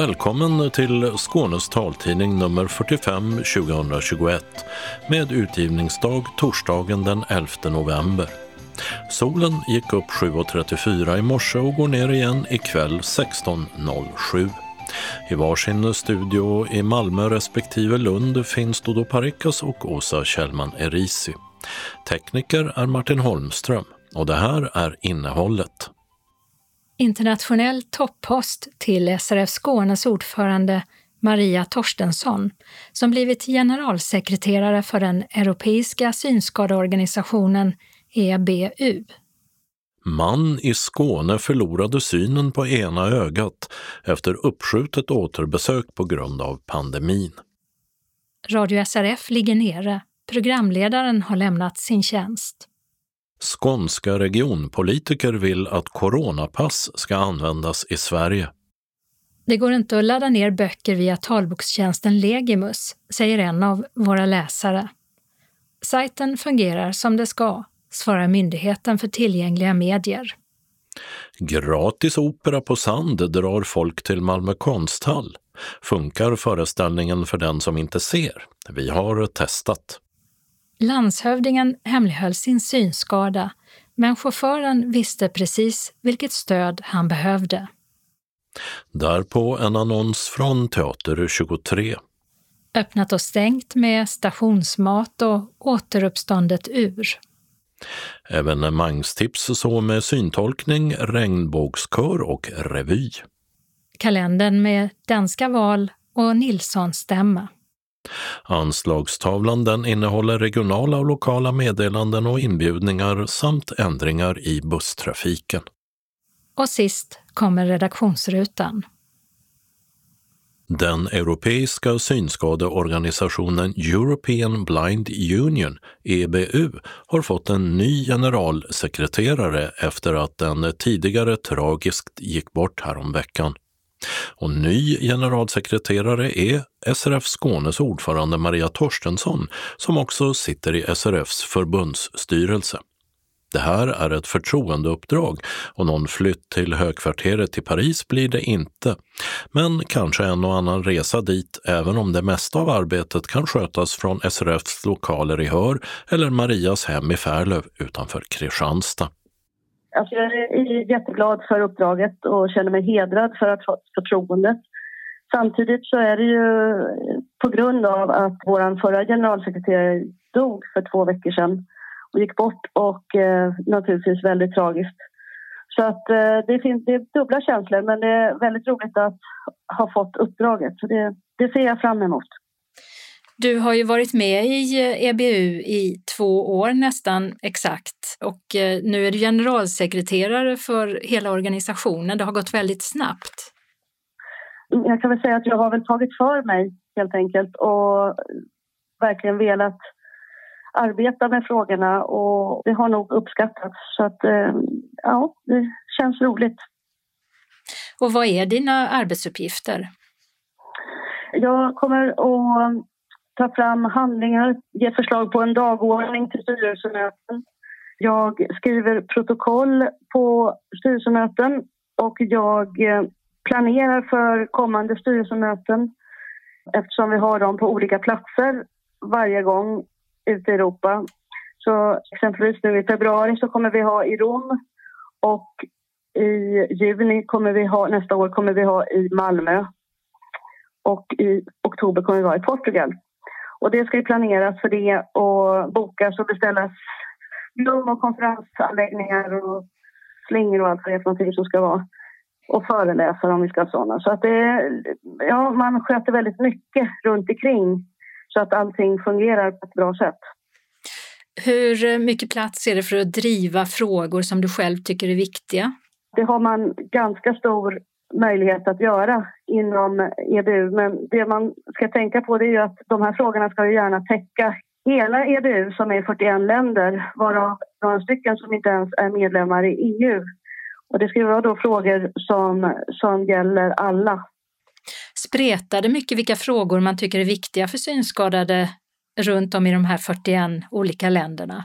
Välkommen till Skånes taltidning nummer 45 2021 med utgivningsdag torsdagen den 11 november. Solen gick upp 7.34 i morse och går ner igen ikväll 16.07. I varsin studio i Malmö respektive Lund finns Dodo Parikas och Åsa Kjellman Erisi. Tekniker är Martin Holmström och det här är innehållet. Internationell toppost till SRF Skånes ordförande Maria Torstensson, som blivit generalsekreterare för den europeiska synskadeorganisationen EBU. Man i Skåne förlorade synen på ena ögat efter uppskjutet återbesök på grund av pandemin. Radio SRF ligger nere. Programledaren har lämnat sin tjänst. Skånska regionpolitiker vill att coronapass ska användas i Sverige. Det går inte att ladda ner böcker via talbokstjänsten Legimus, säger en av våra läsare. Sajten fungerar som det ska, svarar Myndigheten för tillgängliga medier. Gratis opera på sand drar folk till Malmö konsthall. Funkar föreställningen för den som inte ser? Vi har testat. Landshövdingen hemlighöll sin synskada, men chauffören visste precis vilket stöd han behövde. Därpå en annons från Teater 23. Öppnat och stängt med stationsmat och återuppståndet ur. Evenemangstips så med syntolkning, regnbågskör och revy. Kalendern med danska val och Nilsson-stämma. Anslagstavlan den innehåller regionala och lokala meddelanden och inbjudningar samt ändringar i busstrafiken. Och sist kommer redaktionsrutan. Den europeiska synskadeorganisationen European Blind Union, EBU, har fått en ny generalsekreterare efter att den tidigare tragiskt gick bort häromveckan. Och ny generalsekreterare är SRF Skånes ordförande Maria Torstensson som också sitter i SRFs förbundsstyrelse. Det här är ett förtroendeuppdrag och någon flytt till högkvarteret i Paris blir det inte. Men kanske en och annan resa dit, även om det mesta av arbetet kan skötas från SRFs lokaler i Hör eller Marias hem i Färlöv utanför Kristianstad. Alltså jag är jätteglad för uppdraget och känner mig hedrad för att ha förtroendet. Samtidigt så är det ju på grund av att vår förra generalsekreterare dog för två veckor sedan och gick bort och eh, naturligtvis väldigt tragiskt. Så att eh, det finns det är dubbla känslor men det är väldigt roligt att ha fått uppdraget. Så det, det ser jag fram emot. Du har ju varit med i eh, EBU i två år nästan exakt och eh, nu är du generalsekreterare för hela organisationen. Det har gått väldigt snabbt. Jag kan väl säga att jag har väl tagit för mig helt enkelt och verkligen velat arbeta med frågorna och det har nog uppskattats. Så att eh, ja, det känns roligt. Och vad är dina arbetsuppgifter? Jag kommer att ta fram handlingar, ge förslag på en dagordning till styrelsemöten. Jag skriver protokoll på styrelsemöten och jag eh, planerar för kommande styrelsemöten eftersom vi har dem på olika platser varje gång ute i Europa. Så exempelvis nu i februari så kommer vi ha i Rom och i juni kommer vi ha, nästa år kommer vi ha i Malmö och i oktober kommer vi vara i Portugal. Och det ska ju planeras för det och bokas och beställas rum och konferensanläggningar och slingor och allt vad det är för någonting som ska vara. Och föreläsare om vi ska ha sådana. Så att det, ja, man sköter väldigt mycket runt omkring så att allting fungerar på ett bra sätt. Hur mycket plats är det för att driva frågor som du själv tycker är viktiga? Det har man ganska stor möjlighet att göra inom EBU. Men det man ska tänka på är att de här frågorna ska ju gärna täcka hela EBU som är 41 länder varav några stycken som inte ens är medlemmar i EU. Och det ska vara då frågor som, som gäller alla. Spretar det mycket vilka frågor man tycker är viktiga för synskadade runt om i de här 41 olika länderna?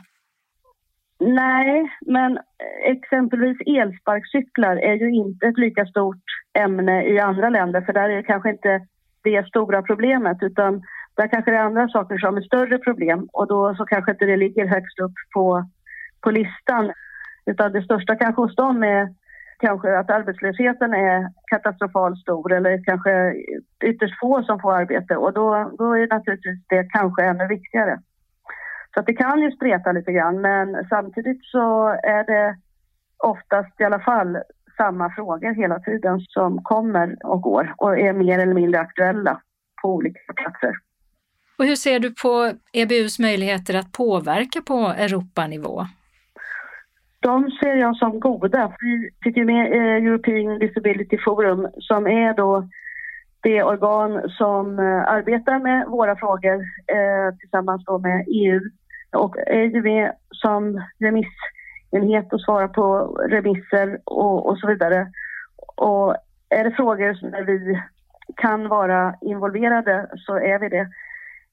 Nej, men exempelvis elsparkcyklar är ju inte ett lika stort ämne i andra länder för där är det kanske inte det stora problemet utan där kanske det är andra saker som är större problem och då så kanske inte det ligger högst upp på, på listan. Utan det största kanske hos dem är kanske att arbetslösheten är katastrofalt stor eller kanske ytterst få som får arbete och då, då är naturligtvis det kanske ännu viktigare. Så det kan ju spreta lite grann men samtidigt så är det oftast i alla fall samma frågor hela tiden som kommer och går och är mer eller mindre aktuella på olika platser. Och hur ser du på EBUs möjligheter att påverka på Europanivå? De ser jag som goda. Vi sitter ju med i European Disability Forum som är då det organ som eh, arbetar med våra frågor eh, tillsammans med EU och är ju med som remissenhet och svarar på remisser och, och så vidare. Och är det frågor där vi kan vara involverade så är vi det.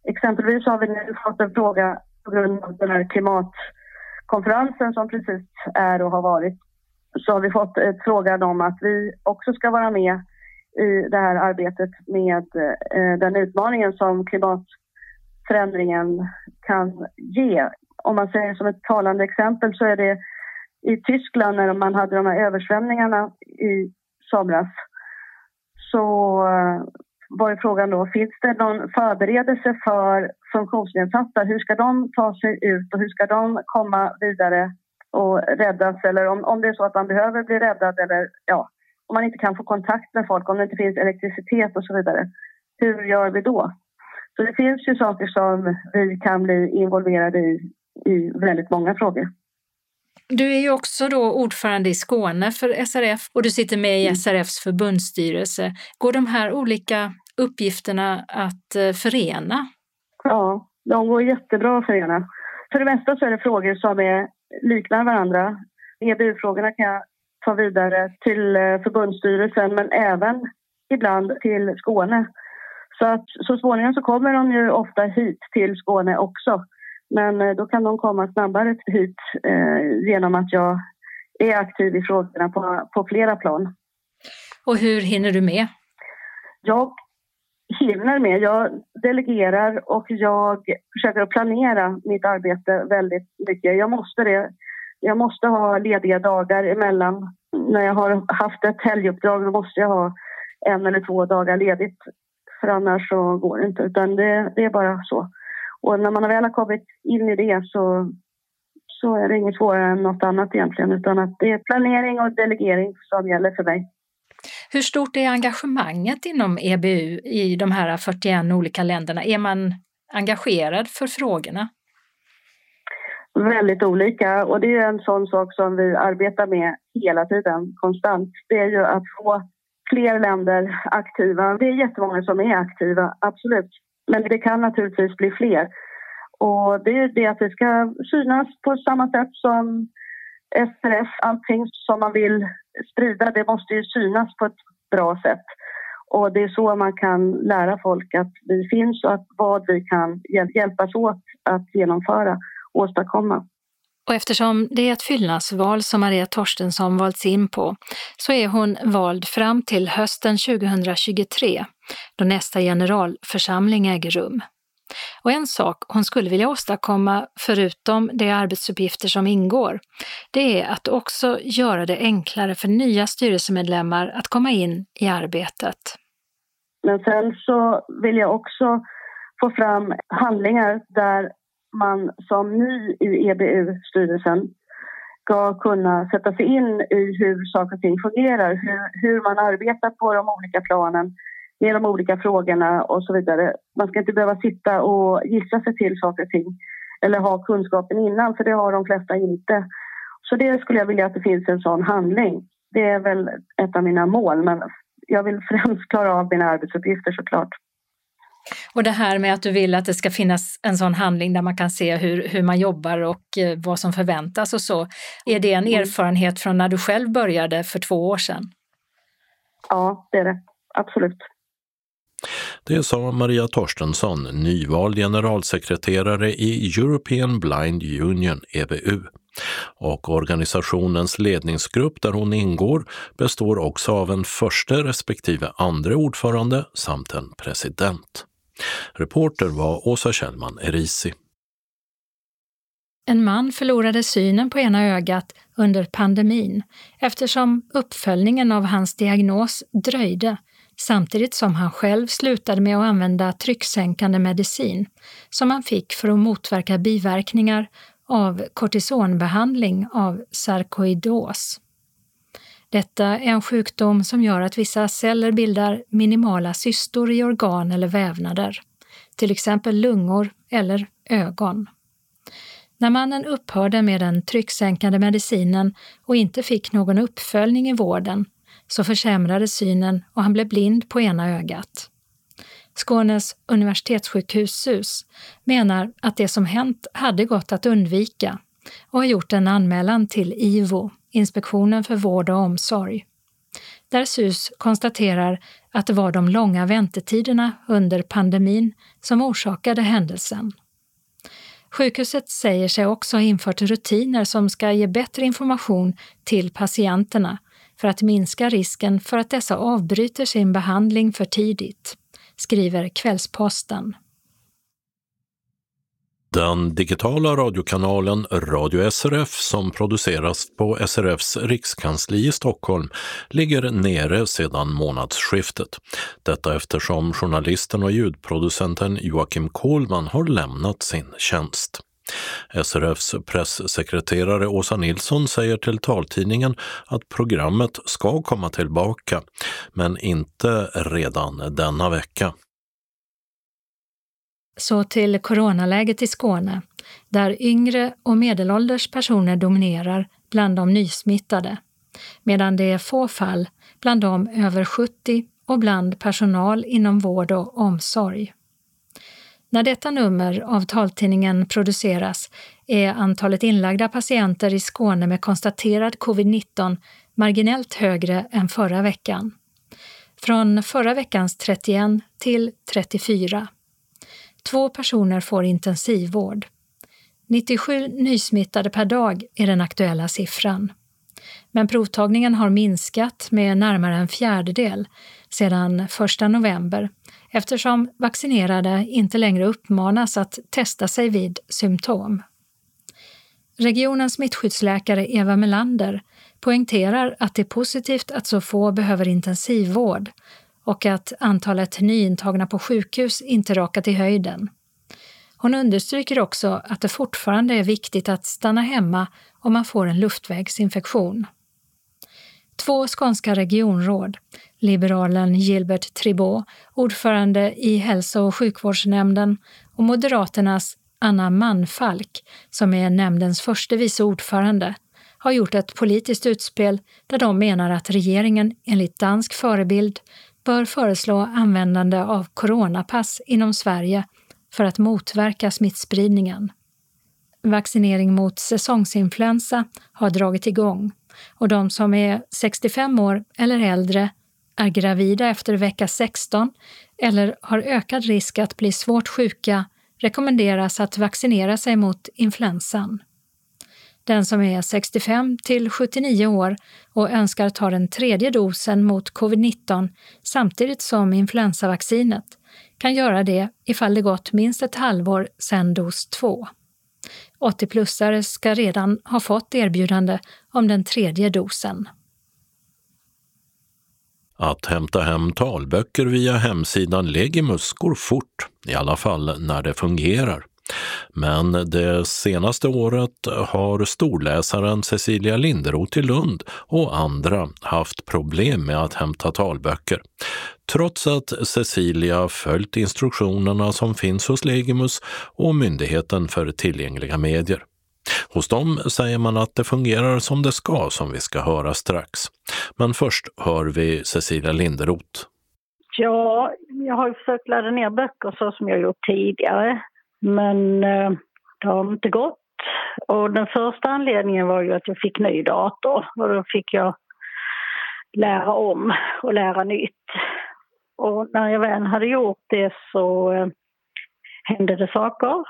Exempelvis har vi nu fått en fråga på grund av den här klimatkonferensen som precis är och har varit. Så har vi fått ett frågan om att vi också ska vara med i det här arbetet med eh, den utmaningen som klimatförändringen kan ge. Om man säger som ett talande exempel så är det i Tyskland när man hade de här översvämningarna i somras så eh, var ju frågan då, finns det någon förberedelse för funktionsnedsatta? Hur ska de ta sig ut och hur ska de komma vidare och räddas? Eller om, om det är så att man behöver bli räddad eller ja, om man inte kan få kontakt med folk, om det inte finns elektricitet och så vidare. Hur gör vi då? Så det finns ju saker som vi kan bli involverade i, i väldigt många frågor. Du är ju också då ordförande i Skåne för SRF och du sitter med i mm. SRFs förbundsstyrelse. Går de här olika uppgifterna att eh, förena? Ja, de går jättebra att förena. För det mesta så är det frågor som är, liknar varandra. EBU-frågorna kan jag ta vidare till eh, förbundsstyrelsen men även ibland till Skåne. Så att så småningom så kommer de ju ofta hit till Skåne också. Men eh, då kan de komma snabbare hit eh, genom att jag är aktiv i frågorna på, på flera plan. Och hur hinner du med? Jag hinner med. Jag delegerar och jag försöker att planera mitt arbete väldigt mycket. Jag måste det. Jag måste ha lediga dagar emellan. När jag har haft ett helguppdrag då måste jag ha en eller två dagar ledigt. För annars så går det inte. Utan det, det är bara så. Och när man väl har kommit in i det så, så är det inget svårare än något annat egentligen. Utan att det är planering och delegering som gäller för mig. Hur stort är engagemanget inom EBU i de här 41 olika länderna? Är man engagerad för frågorna? Väldigt olika och det är en sån sak som vi arbetar med hela tiden, konstant. Det är ju att få fler länder aktiva. Det är jättemånga som är aktiva, absolut. Men det kan naturligtvis bli fler. Och det är det att det ska synas på samma sätt som SRF. Allting som man vill sprida, det måste ju synas på ett bra sätt. Och det är så man kan lära folk att vi finns och att vad vi kan hjälpas åt att genomföra och åstadkomma. Och eftersom det är ett fyllnadsval som Maria Torstensson valts in på så är hon vald fram till hösten 2023 då nästa generalförsamling äger rum. Och en sak hon skulle vilja åstadkomma, förutom de arbetsuppgifter som ingår, det är att också göra det enklare för nya styrelsemedlemmar att komma in i arbetet. Men sen så vill jag också få fram handlingar där man som ny i EBU-styrelsen ska kunna sätta sig in i hur saker och ting fungerar, hur, hur man arbetar på de olika planen med de olika frågorna och så vidare. Man ska inte behöva sitta och gissa sig till saker och ting eller ha kunskapen innan, för det har de flesta inte. Så det skulle jag vilja att det finns en sån handling. Det är väl ett av mina mål, men jag vill främst klara av mina arbetsuppgifter såklart. Och det här med att du vill att det ska finnas en sån handling där man kan se hur, hur man jobbar och eh, vad som förväntas och så. Är det en mm. erfarenhet från när du själv började för två år sedan? Ja, det är det. Absolut. Det sa Maria Torstensson, nyvald generalsekreterare i European Blind Union, EBU. Och organisationens ledningsgrupp där hon ingår består också av en första respektive andra ordförande samt en president. Reporter var Åsa Kjellman Erisi. En man förlorade synen på ena ögat under pandemin eftersom uppföljningen av hans diagnos dröjde samtidigt som han själv slutade med att använda trycksänkande medicin som han fick för att motverka biverkningar av kortisonbehandling av sarkoidos. Detta är en sjukdom som gör att vissa celler bildar minimala cystor i organ eller vävnader, till exempel lungor eller ögon. När mannen upphörde med den trycksänkande medicinen och inte fick någon uppföljning i vården så försämrades synen och han blev blind på ena ögat. Skånes universitetssjukhus SUS menar att det som hänt hade gått att undvika och har gjort en anmälan till IVO, Inspektionen för vård och omsorg. Där SUS konstaterar att det var de långa väntetiderna under pandemin som orsakade händelsen. Sjukhuset säger sig också ha infört rutiner som ska ge bättre information till patienterna för att minska risken för att dessa avbryter sin behandling för tidigt, skriver Kvällsposten. Den digitala radiokanalen Radio SRF som produceras på SRFs rikskansli i Stockholm ligger nere sedan månadsskiftet. Detta eftersom journalisten och ljudproducenten Joakim Kohlman har lämnat sin tjänst. SRFs pressekreterare Åsa Nilsson säger till taltidningen att programmet ska komma tillbaka, men inte redan denna vecka. Så till coronaläget i Skåne, där yngre och medelålders personer dominerar bland de nysmittade, medan det är få fall bland de över 70 och bland personal inom vård och omsorg. När detta nummer av taltidningen produceras är antalet inlagda patienter i Skåne med konstaterad covid-19 marginellt högre än förra veckan. Från förra veckans 31 till 34. Två personer får intensivvård. 97 nysmittade per dag är den aktuella siffran. Men provtagningen har minskat med närmare en fjärdedel sedan 1 november eftersom vaccinerade inte längre uppmanas att testa sig vid symptom. Regionens smittskyddsläkare Eva Melander poängterar att det är positivt att så få behöver intensivvård och att antalet nyintagna på sjukhus inte rakat i höjden. Hon understryker också att det fortfarande är viktigt att stanna hemma om man får en luftvägsinfektion. Två skånska regionråd, liberalen Gilbert Tribot, ordförande i hälso och sjukvårdsnämnden och Moderaternas Anna Manfalk, som är nämndens förste vice ordförande, har gjort ett politiskt utspel där de menar att regeringen enligt dansk förebild bör föreslå användande av coronapass inom Sverige för att motverka smittspridningen. Vaccinering mot säsongsinfluensa har dragit igång och de som är 65 år eller äldre, är gravida efter vecka 16 eller har ökad risk att bli svårt sjuka rekommenderas att vaccinera sig mot influensan. Den som är 65 till 79 år och önskar ta den tredje dosen mot covid-19 samtidigt som influensavaccinet kan göra det ifall det gått minst ett halvår sedan dos 2. 80-plussare ska redan ha fått erbjudande om den tredje dosen. Att hämta hem talböcker via hemsidan Legimus går fort, i alla fall när det fungerar. Men det senaste året har storläsaren Cecilia Linderoth i Lund och andra haft problem med att hämta talböcker. Trots att Cecilia följt instruktionerna som finns hos Legimus och Myndigheten för tillgängliga medier. Hos dem säger man att det fungerar som det ska, som vi ska höra strax. Men först hör vi Cecilia Linderoth. Ja, jag har försökt ladda ner böcker så som jag gjort tidigare. Men eh, det har inte gått. Och den första anledningen var ju att jag fick ny dator och då fick jag lära om och lära nytt. Och när jag väl hade gjort det så eh, hände det saker.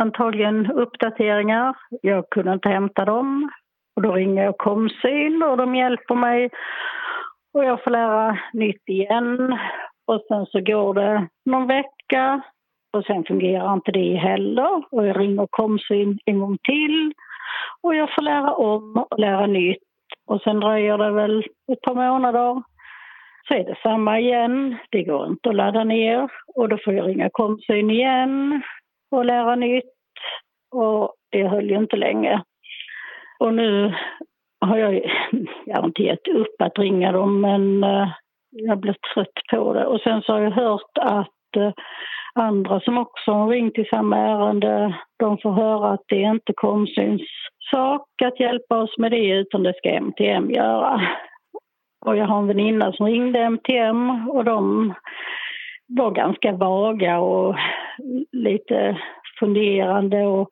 Antagligen uppdateringar. Jag kunde inte hämta dem. Och då ringer jag Komsyn och de hjälper mig. Och jag får lära nytt igen. Och sen så går det någon vecka och sen fungerar inte det heller. Och jag ringer Komsyn en gång till. Och jag får lära om och lära nytt. Och sen dröjer det väl ett par månader. Så är det samma igen. Det går inte att ladda ner. Och då får jag ringa Komsyn igen och lära nytt. Och det höll ju inte länge. Och nu har jag, jag har inte gett upp att ringa dem men eh, jag blev trött på det. Och sen så har jag hört att eh, andra som också har ringt i samma ärende, de får höra att det är inte Komsyns sak att hjälpa oss med det utan det ska MTM göra. Och jag har en väninna som ringde MTM och de var ganska vaga och lite funderande och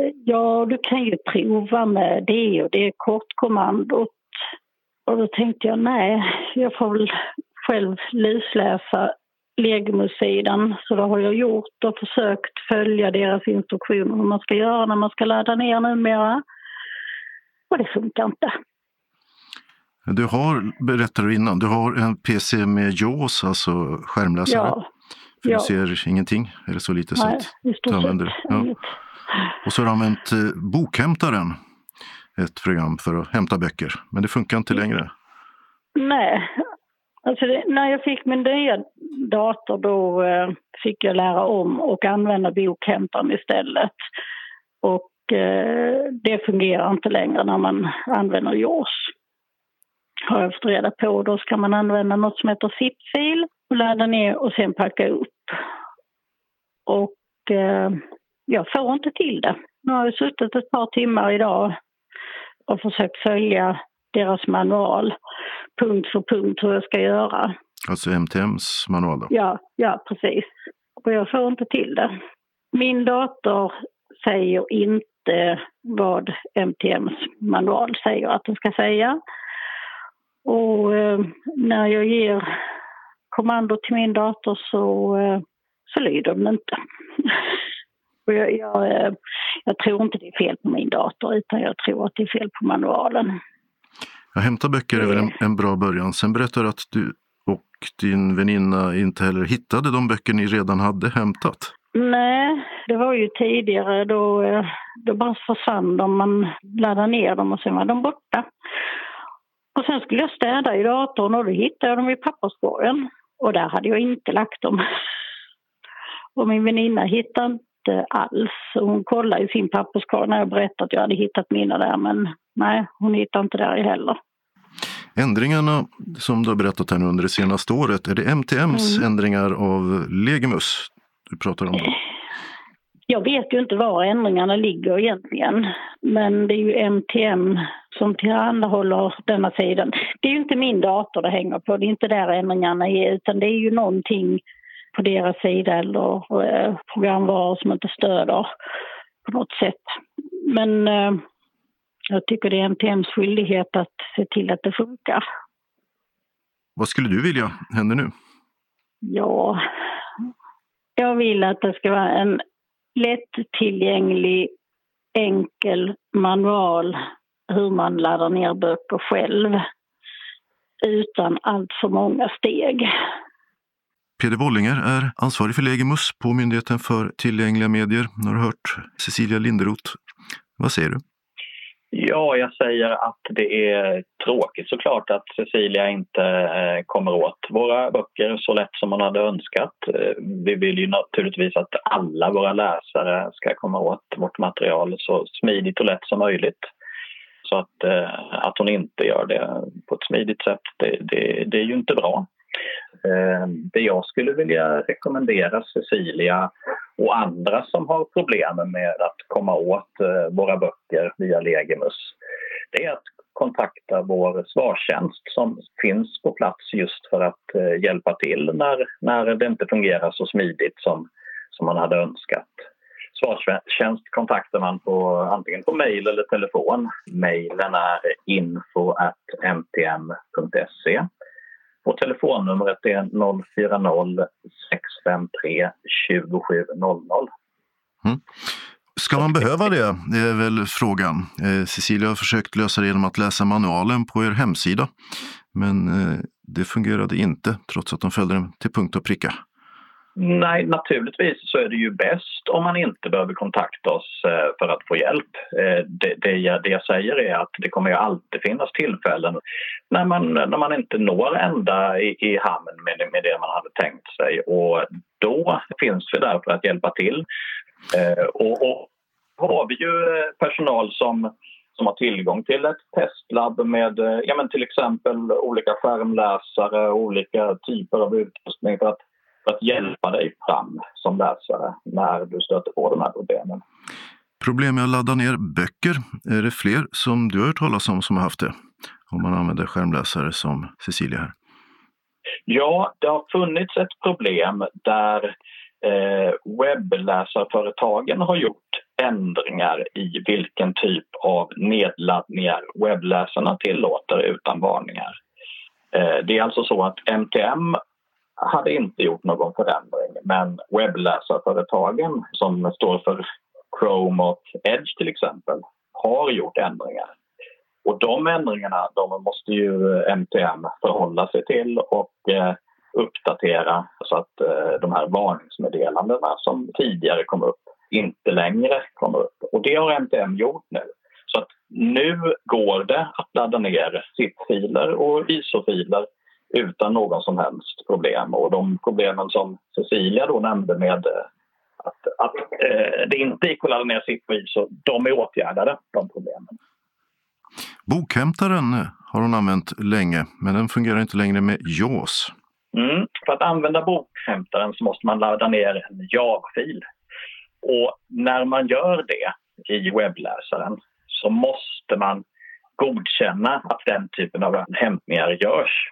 eh, ja, du kan ju prova med det och det kortkommandot. Och då tänkte jag nej, jag får väl själv lusläsa Legimussidan. Så det har jag gjort och försökt följa deras instruktioner hur man ska göra när man ska ladda ner numera. Och det funkar inte. Du har, berättade du innan, du har en PC med JAWS, alltså skärmläsare. Ja. För ja. du ser ingenting, är det så lite Nej, så att använder? Ja. Och så har du använt eh, Bokhämtaren, ett program för att hämta böcker. Men det funkar inte längre. Nej. Alltså det, när jag fick min nya dator då eh, fick jag lära om och använda bokhämtaren istället. Och eh, det fungerar inte längre när man använder JAWS. Har jag fått reda på. Då ska man använda något som heter zip-fil och ladda ner och sen packa upp. Och eh, jag får inte till det. Nu har jag suttit ett par timmar idag och försökt följa deras manual punkt för punkt hur jag ska göra. Alltså MTMs manual då. Ja, ja precis. Och jag får inte till det. Min dator säger inte vad MTMs manual säger att den ska säga. Och eh, när jag ger kommando till min dator så, eh, så lyder den inte. Och jag, jag, eh, jag tror inte det är fel på min dator utan jag tror att det är fel på manualen. Ja, hämta böcker är väl en, en bra början. Sen berättar du att du och din väninna inte heller hittade de böcker ni redan hade hämtat. Nej, det var ju tidigare då, eh, då bara försvann de. Man laddade ner dem och sen var de borta. Och sen skulle jag städa i datorn och då hittade jag dem i papperskorgen. Och där hade jag inte lagt dem. Och min väninna hittade inte alls. Hon kollade i sin papperskorg när jag berättade att jag hade hittat mina där. Men nej, hon hittade inte där heller. Ändringarna som du har berättat här nu under det senaste året, är det MTMs Mm. ändringar av Legimus du pratar om? Då? Jag vet ju inte var ändringarna ligger egentligen. Men det är ju MTM som tillhandahåller denna sidan. Det är ju inte min dator det hänger på. Det är inte där ändringarna är. Utan det är ju någonting på deras sida eller eh, programvaror som inte stöder på något sätt. Men eh, jag tycker det är MTMs skyldighet att se till att det funkar. Vad skulle du vilja händer nu? Ja, jag vill att det ska vara en lättillgänglig, enkel manual hur man laddar ner böcker själv utan allt för många steg. Peder Bollinger är ansvarig för Legimus på Myndigheten för tillgängliga medier. Nu har du hört Cecilia Linderoth. Vad säger du? Ja, jag säger att det är tråkigt såklart att Cecilia inte eh, kommer åt våra böcker så lätt som man hade önskat. Eh, Vi vill ju naturligtvis att alla våra läsare ska komma åt vårt material så smidigt och lätt som möjligt. Så att, eh, att hon inte gör det på ett smidigt sätt, det, det, det är ju inte bra. Eh, det jag skulle vilja rekommendera Cecilia och andra som har problem med att komma åt eh, våra böcker via Legimus, det är att kontakta vår svarstjänst som finns på plats just för att eh, hjälpa till när, när det inte fungerar så smidigt som, som man hade önskat. Svarstjänst kontaktar man på, antingen på mejl eller telefon. Mejlen är info.mtm.se och telefonnumret är 040 653 2700. Mm. Ska man behöva det? Det är väl frågan. Eh, Cecilia har försökt lösa det genom att läsa manualen på er hemsida. Men eh, det fungerade inte trots att de följde den till punkt och pricka. Nej, naturligtvis så är det ju bäst om man inte behöver kontakta oss eh, för att få hjälp. Eh, det, det, jag, det jag säger är att det kommer ju alltid finnas tillfällen när man, när man inte når ända i, i hamn med, med det man hade tänkt sig och då finns vi där för att hjälpa till. Eh, och, och har vi ju personal som som har tillgång till ett testlabb med ja, men till exempel olika skärmläsare och olika typer av utrustning för att för att hjälpa dig fram som läsare när du stöter på de här problemen. Problem med att ladda ner böcker, är det fler som du har hört talas om som har haft det? Om man använder skärmläsare som Cecilia här. Ja, det har funnits ett problem där eh, webbläsarföretagen har gjort ändringar i vilken typ av nedladdningar webbläsarna tillåter utan varningar. Eh, det är alltså så att MTM hade inte gjort någon förändring men webbläsarföretagen som står för Chrome och Edge till exempel har gjort ändringar. Och de ändringarna de måste ju MTM förhålla sig till och eh, uppdatera så att eh, de här varningsmeddelandena som tidigare kom upp inte längre kommer upp. Och det har MTM gjort nu. Så att nu går det att ladda ner ZIP-filer och ISO-filer utan någon som helst problem. Och de problemen som Cecilia då nämnde med eh, att, att eh, det inte gick att ladda ner sitt så de är åtgärdade, de problemen. Bokhämtaren har hon använt länge, men den fungerar inte längre med JAWS. Mm. För att använda bokhämtaren så måste man ladda ner en JAW-fil. Och när man gör det i webbläsaren så måste man godkänna att den typen av hämtningar görs.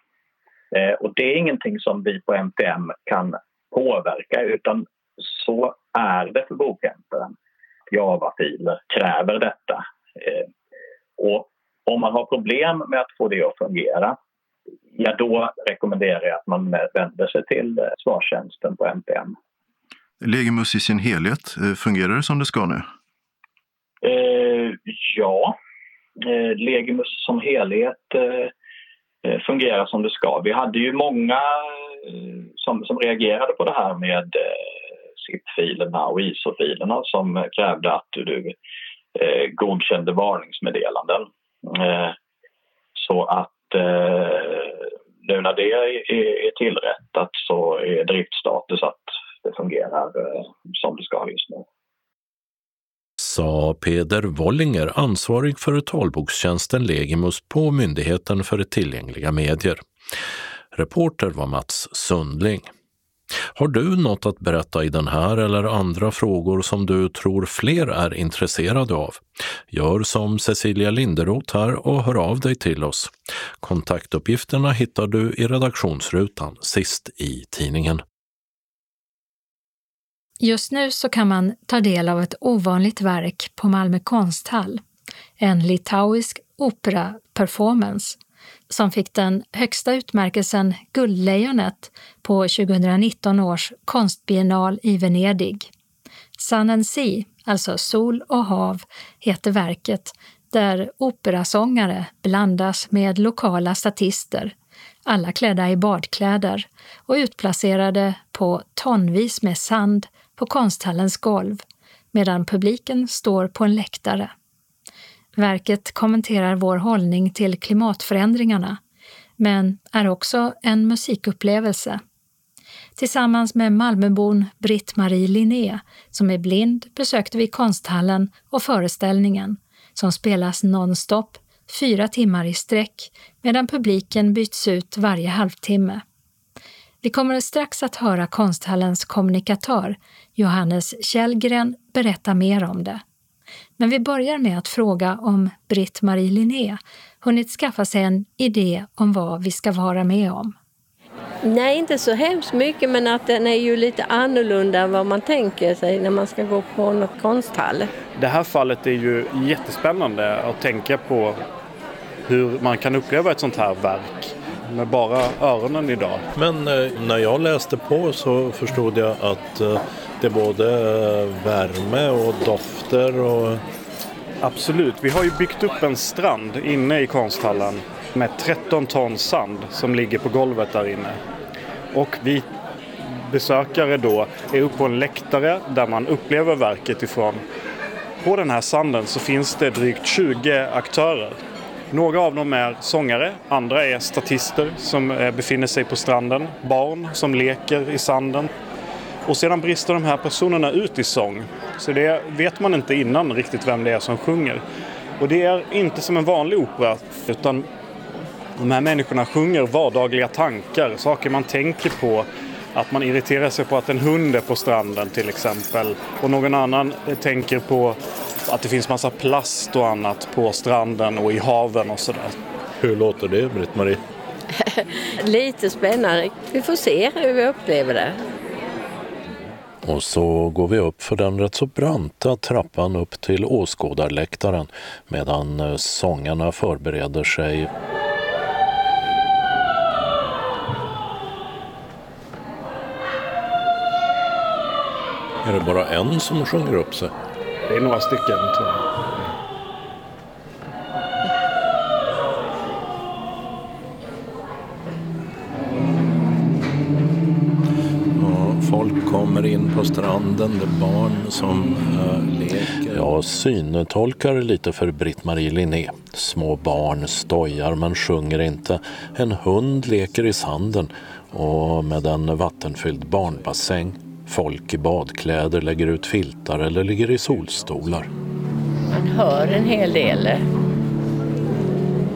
Eh, och det är ingenting som vi på MTM kan påverka utan så är det för bokhämtaren. Java-filer kräver detta. Eh, och om man har problem med att få det att fungera ja då rekommenderar jag att man vänder sig till eh, svarstjänsten på MTM. Legimus i sin helhet, fungerar det som det ska nu? Eh, ja, eh, Legimus som helhet eh, Eh, Eh, fungera som det ska. Vi hade ju många eh, som, som reagerade på det här med eh, SIP-filerna och ISO-filerna som krävde att du eh, godkände varningsmeddelanden. Eh, så att eh, nu när det är, är tillrättat så är driftstatus att det fungerar eh, som det ska just nu sa Peder Wollinger, ansvarig för talbokstjänsten Legimus på Myndigheten för tillgängliga medier. Reporter var Mats Sundling. Har du något att berätta i den här eller andra frågor som du tror fler är intresserade av? Gör som Cecilia Linderoth här och hör av dig till oss. Kontaktuppgifterna hittar du i redaktionsrutan sist i tidningen. Just nu så kan man ta del av ett ovanligt verk på Malmö konsthall, en litauisk opera-performance som fick den högsta utmärkelsen Guldlejonet på 2019 års konstbiennal i Venedig. Sun and Sea, alltså Sol och hav, heter verket där operasångare blandas med lokala statister, alla klädda i badkläder och utplacerade på tonvis med sand på konsthallens golv medan publiken står på en läktare. Verket kommenterar vår hållning till klimatförändringarna, men är också en musikupplevelse. Tillsammans med Malmöbon Britt-Marie Linné, som är blind, besökte vi konsthallen och föreställningen, som spelas nonstop, fyra timmar i sträck, medan publiken byts ut varje halvtimme. Vi kommer strax att höra konsthallens kommunikatör Johannes Källgren berätta mer om det. Men vi börjar med att fråga om Britt-Marie Linné hunnit skaffa sig en idé om vad vi ska vara med om. Nej, inte så hemskt mycket, men att den är ju lite annorlunda än vad man tänker sig när man ska gå på något konsthall. Det här fallet är ju jättespännande att tänka på hur man kan uppleva ett sånt här verk med bara öronen idag. Men eh, när jag läste på så förstod jag att eh, det är både eh, värme och dofter och Absolut, vi har ju byggt upp en strand inne i konsthallen med 13 ton sand som ligger på golvet där inne. Och vi besökare då är uppe på en läktare där man upplever verket ifrån. På den här sanden så finns det drygt 20 aktörer. Några av dem är sångare, andra är statister som eh, befinner sig på stranden, barn som leker i sanden. Och sedan brister de här personerna ut i sång. Så det vet man inte innan riktigt vem det är som sjunger. Och det är inte som en vanlig opera utan de här människorna sjunger vardagliga tankar, saker man tänker på. Att man irriterar sig på att en hund är på stranden till exempel. Och någon annan tänker på att det finns massa plast och annat på stranden och i haven och sådär. hur låter det Britt-Marie? Lite spännande. Vi får se hur vi upplever det. Och så går vi upp för den rätt så branta trappan upp till åskådarläktaren medan eh, sångarna förbereder sig. Är det bara en som sjunger upp sig? Det är några stycken tror jag. Ja, folk kommer in på stranden, det är barn som äh, leker. Ja, synetolkar lite för Britt-Marie Linné. Små barn stojar men sjunger inte. En hund leker i sanden och med en vattenfylld barnbassäng. Folk i badkläder lägger ut filtar eller ligger i solstolar. Man hör en hel del.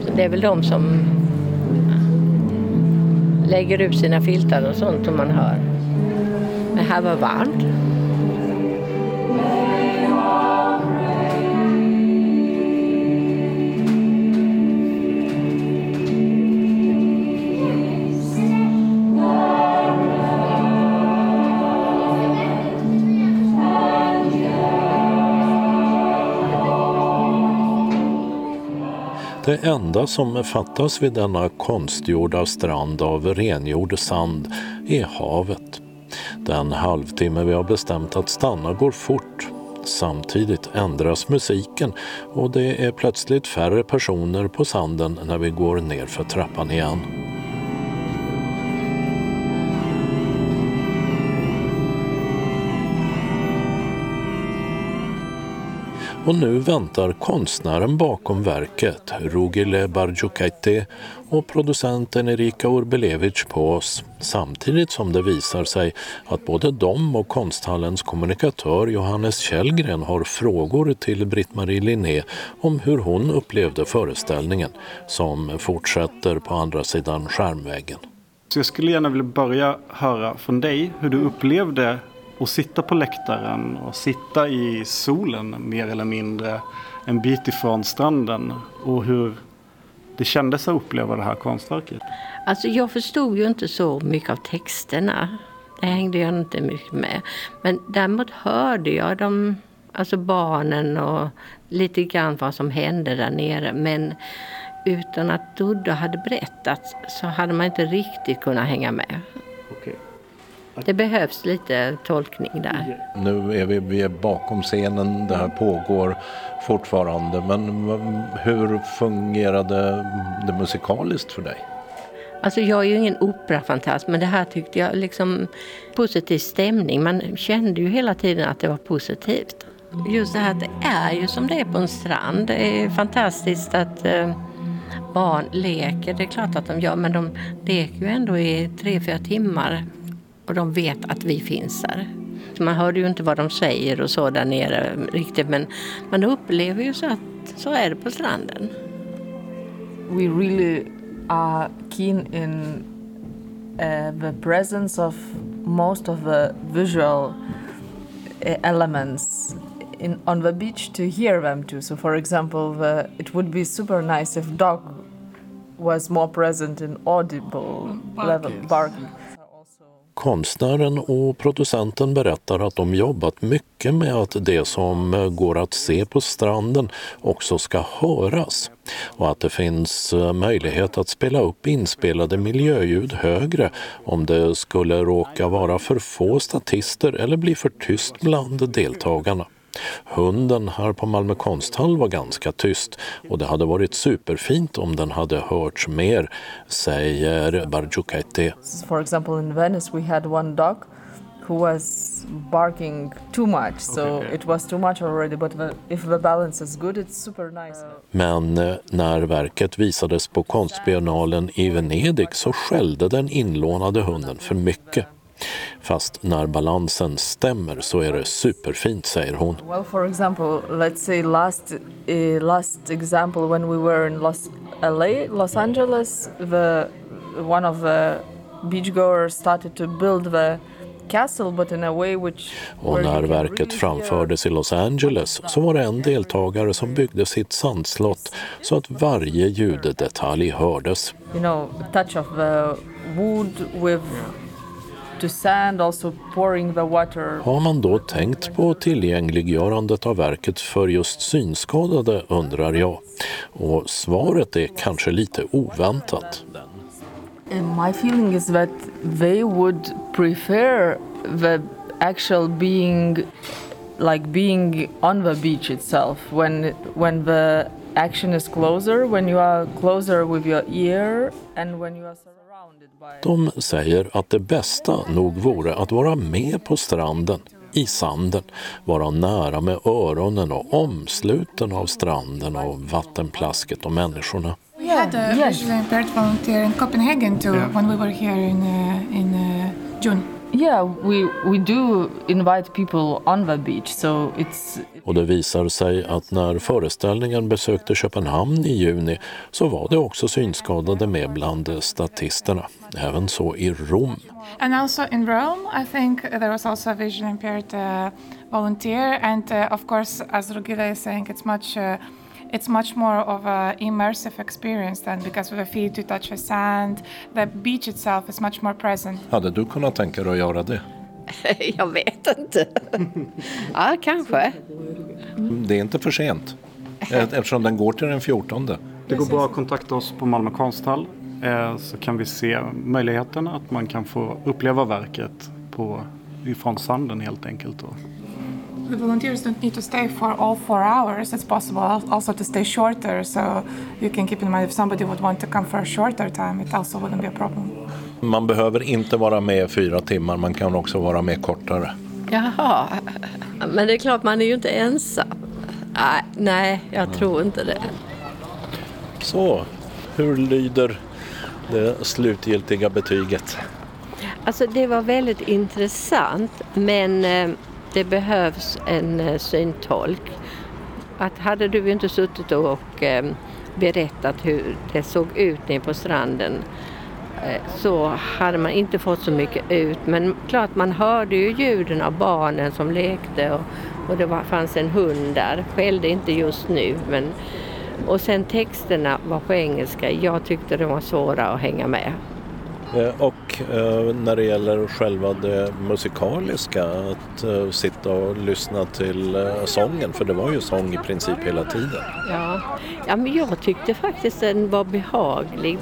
Så det är väl de som lägger ut sina filtar och sånt som man hör. Men här var varmt. Det enda som fattas vid denna konstgjorda strand av rengjord sand är havet. Den halvtimme vi har bestämt att stanna går fort. Samtidigt ändras musiken och det är plötsligt färre personer på sanden när vi går ner för trappan igen. Och nu väntar konstnären bakom verket, Rugile Barjukaiti och producenten Erika Urbelevic på oss samtidigt som det visar sig att både de och konsthallens kommunikatör Johannes Källgren har frågor till Britt-Marie Linné om hur hon upplevde föreställningen som fortsätter på andra sidan skärmväggen. Så jag skulle gärna vilja börja höra från dig hur du upplevde och sitta på läktaren och sitta i solen mer eller mindre en bit ifrån stranden och hur det kändes att uppleva det här konstverket. Alltså jag förstod ju inte så mycket av texterna. Det hängde jag inte mycket med. Men däremot hörde jag dem, alltså barnen och lite grann vad som hände där nere. Men utan att Dudda hade berättat så hade man inte riktigt kunnat hänga med. Det behövs lite tolkning där. Nu är vi, vi är bakom scenen, det här pågår fortfarande. Men hur fungerade det musikaliskt för dig? Alltså jag är ju ingen operafantast men det här tyckte jag liksom positiv stämning. Man kände ju hela tiden att det var positivt. Just det här att det är ju som det är på en strand. Det är fantastiskt att eh, barn leker. Det är klart att de gör men de leker ju ändå i tre, fyra timmar och de vet att vi finns där. Man hörde ju inte vad de säger och så där nere riktigt men man upplever ju så att så är det på stranden. we really are keen in uh, the presence of most of the visual uh, elements in on the beach to hear them too. So, for example, the, it would be super nice if dog was more present in audible level barking. Konstnären och producenten berättar att de jobbat mycket med att det som går att se på stranden också ska höras och att det finns eh, möjlighet att spela upp inspelade miljöljud högre om det skulle råka vara för få statister eller bli för tyst bland deltagarna. Hunden här på Malmö konsthall var ganska tyst och det hade varit superfint om den hade hörts mer, säger Barjukaite. For example, in Venice we had one dog who was barking too much, so it was too much already. But if the balance is good, it's super nice. Men eh, när verket visades på konstbiennalen i Venedig så skällde den inlånade hunden för mycket. Fast när balansen stämmer så är det superfint, säger hon. Well, for example, let's say last, uh, last example when we were in Los, LA, Los Angeles, the, one of the beachgoers started to build the och när verket framfördes i Los Angeles så var det en deltagare som byggde sitt sandslott så att varje ljuddetalj hördes. You know, touch of the wood with har man då tänkt på tillgängliggörandet av verket för just synskadade undrar jag. Och svaret är kanske lite oväntat. My feeling is that they would prefer the actual being like being on the beach itself when when the action is closer when you are closer with your ear and when you are de säger att det bästa nog vore att vara med på stranden, i sanden, vara nära med öronen och omsluten av stranden och vattenplasket och människorna. We had a visually impaired volunteer in Copenhagen too yeah. when we were here in, uh, in uh, June. Yeah, we, we do invite people on the beach, so it's... Och det visar sig att när föreställningen besökte Köpenhamn i juni så var det också synskadade med bland statisterna, även så i Rom. And also in Rome, I think there was also a vision impaired uh, volunteer and uh, of course, as Rugila is saying, it's much uh, it's much more of an immersive experience then because with the feet you touch the sand. The beach itself is much more present. Hade du kunnat tänka dig att göra det? Jag vet inte. ja, kanske. Det är inte för sent eftersom den går till den 14. Det går bra att kontakta oss på Malmö konsthall eh, så kan vi se möjligheten att man kan få uppleva verket på, ifrån sanden helt enkelt. The volunteers don't need to stay for all four hours. It's possible also to stay shorter. So you can keep in mind if somebody would want to come for a shorter time, it also wouldn't be a problem. Man behöver inte vara med fyra timmar, man kan också vara med kortare. Jaha, men det är klart man är ju inte ensam. Nej, nej jag tror inte det. Så, hur lyder det slutgiltiga betyget? Alltså det var väldigt intressant men eh, det behövs en eh, syntolk. Att hade du inte suttit och eh, berättat hur det såg ut nere på stranden eh, så hade man inte fått så mycket ut. Men klart man hörde ju ljuden av barnen som lekte och, och det var, fanns en hund där. Skällde inte just nu men och sen texterna var på engelska. Jag tyckte de var svåra att hänga med. Eh, och eh, när det gäller själva det musikaliska, att eh, sitta och lyssna till sången, för det var ju sång i princip hela tiden. Ja, ja men jag tyckte faktiskt den var behaglig.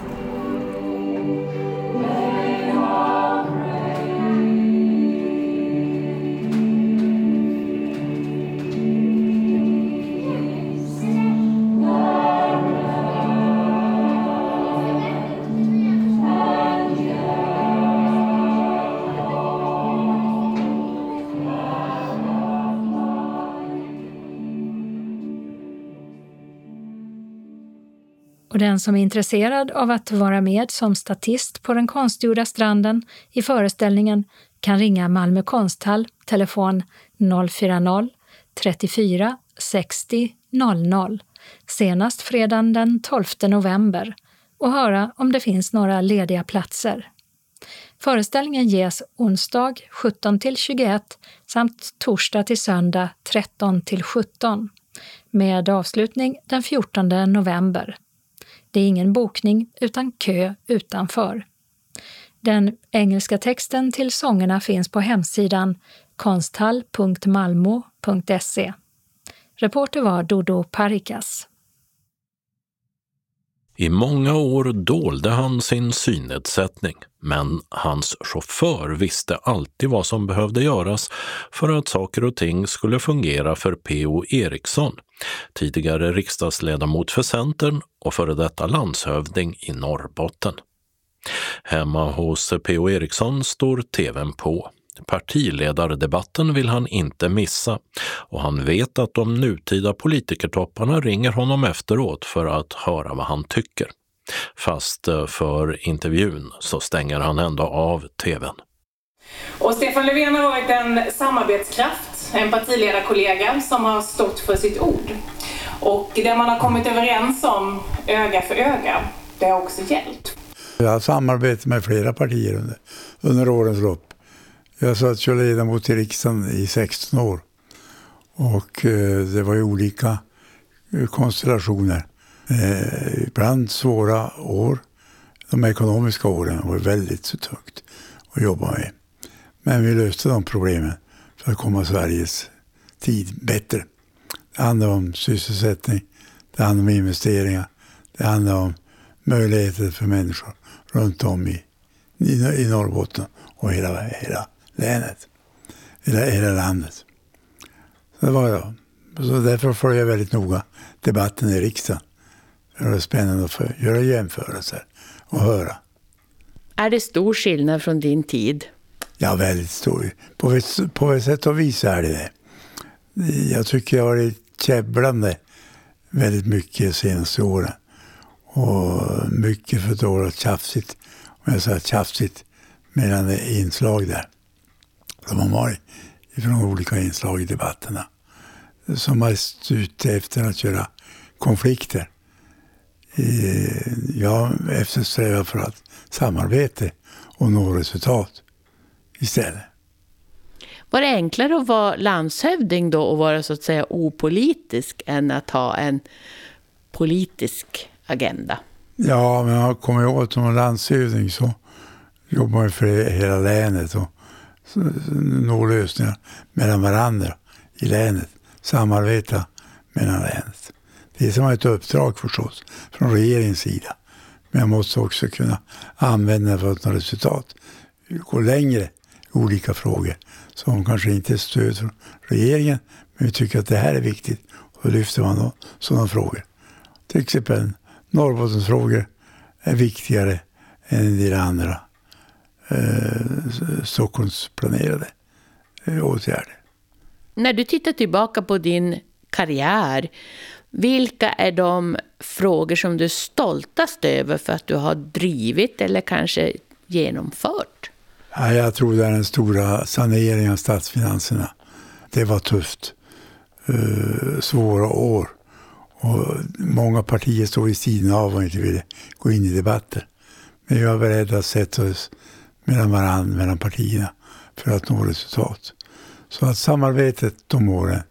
Den som är intresserad av att vara med som statist på den konstgjorda stranden i föreställningen kan ringa Malmö konsthall, telefon 040-34 60 00 senast fredagen den 12 november och höra om det finns några lediga platser. Föreställningen ges onsdag 17 21 samt torsdag till söndag 13 17 med avslutning den 14 november. Det är ingen bokning utan kö utanför. Den engelska texten till sångerna finns på hemsidan konsthall.malmo.se. Reporter var Dodo Parikas. I många år dolde han sin synnedsättning, men hans chaufför visste alltid vad som behövde göras för att saker och ting skulle fungera för P.O. Eriksson, tidigare riksdagsledamot för Centern och före detta landshövding i Norrbotten. Hemma hos P.O. Eriksson står tvn på. Partiledardebatten vill han inte missa och han vet att de nutida politikertopparna ringer honom efteråt för att höra vad han tycker. Fast eh, för intervjun så stänger han ändå av tvn. Och Stefan Löfven har varit en samarbetskraft, en partiledarkollega som har stått för sitt ord. Och det man har kommit överens om, öga för öga, det har också gällt. Jag har samarbetat med flera partier under, under årens lopp. Jag satt som ledamot i riksdagen i 16 år. Och eh, det var ju olika eh, konstellationer. Eh, ibland svåra år. De ekonomiska åren var väldigt så tungt att jobba med. Men vi löste de problemen för att komma Sveriges tid bättre. Det handlar om sysselsättning, det handlar om investeringar, det handlar om möjligheter för människor runt om i, i, i Norrbotten och hela, hela länet, hela, hela landet. Så det var jag. Så därför följer jag väldigt noga debatten i riksdagen. Det är spännande att få göra jämförelser och höra. Är det stor skillnad från din tid? Ja, väldigt stor. På ett, på ett sätt och vis är det det. Jag tycker jag har varit käbblande väldigt mycket de senaste åren. Och mycket för dåligt tjafsigt, om jag säger tjafsigt, mellan inslag där som har varit från olika inslag i debatterna. Som är ute efter att göra konflikter. Jag eftersträvar för att samarbete och nå resultat istället. Var det enklare att vara landshövding då och vara så att säga opolitisk än att ha en politisk agenda? Ja, men jag kommer ihåg att som landshövding så jobbar man för hela länet och nå lösningar mellan varandra i länet. Samarbeta mellan länet. Det är som ett uppdrag förstås från regeringens sida. Men jag måste också kunna använda det för att nå resultat. Gå längre i olika frågor som kanske inte är stöd från regeringen. Men vi tycker att det här är viktigt och då lyfter man då sådana frågor. Till exempel Norrbottensfrågor är viktigare än en del andra eh, Stockholms planerade eh, åtgärder. När du tittar tillbaka på din karriär, vilka är de frågor som du är stoltast över för att du har drivit eller kanske genomfört? Ja, jag tror det är den stora saneringen av statsfinanserna. Det var tufft. Uh, svåra år. Och många partier stod vid sidan av och inte ville gå in i debatter. Men jag är beredd att sätta oss mellan varandra, mellan partierna för att nå resultat. Så att samarbetet de åren